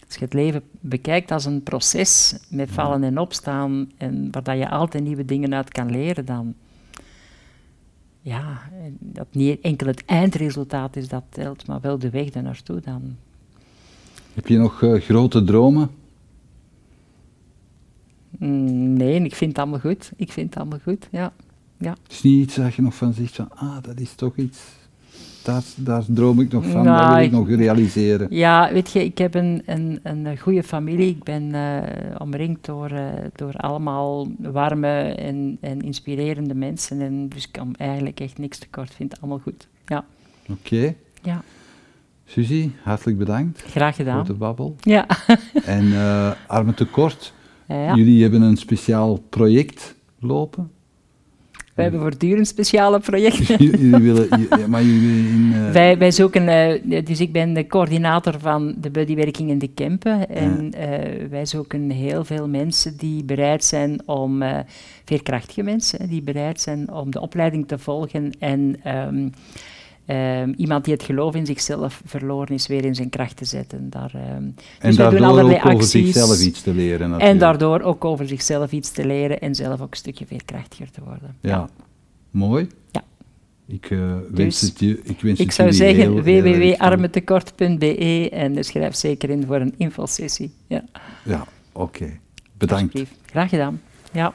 als je het leven bekijkt als een proces met vallen en opstaan, en waar dat je altijd nieuwe dingen uit kan leren, dan. Ja, dat niet enkel het eindresultaat is dat telt, maar wel de weg daar naartoe dan. Heb je nog eh, grote dromen? Mm, nee, ik vind het allemaal goed. Ik vind het allemaal goed, ja. ja. Het is niet iets dat je nog van zegt van, ah, dat is toch iets, daar, daar droom ik nog van, dat wil ik nog realiseren. Ja, weet je, ik heb een, een, een goede familie. Ik ben eh, omringd door, eh, door allemaal warme en, en inspirerende mensen. En dus ik kan eigenlijk echt niks tekort. Ik vind het allemaal goed. Ja, Oké. ja. Suzy, hartelijk bedankt graag voor gedaan. de babbel. Ja. En eh Armen Tekort, ja. jullie hebben een speciaal project lopen. We hebben voortdurend speciale projecten. jullie willen, maar jullie willen in... eh, Wij, wij zoeken, eh, dus ik ben de coördinator van de buddywerking in de Kempen. En eh, wij zoeken heel veel mensen die bereid zijn om, veerkrachtige mensen, die bereid zijn om de opleiding te volgen. En ehm, ehm, iemand die het geloof in zichzelf verloren is, weer in zijn kracht te zetten. Daar, ehm, en dus wij doen daardoor allerlei ook over acties. zichzelf iets te leren. En daardoor ook over zichzelf iets te leren en zelf ook een stukje veerkrachtiger te worden. Ja, mooi. Ja. Ik, uh, wens het je, ik wens ik het zou zeggen www.armetekort.be en schrijf zeker in voor een infosessie. Ja, ja oké. Bedankt. Graag gedaan. Ja.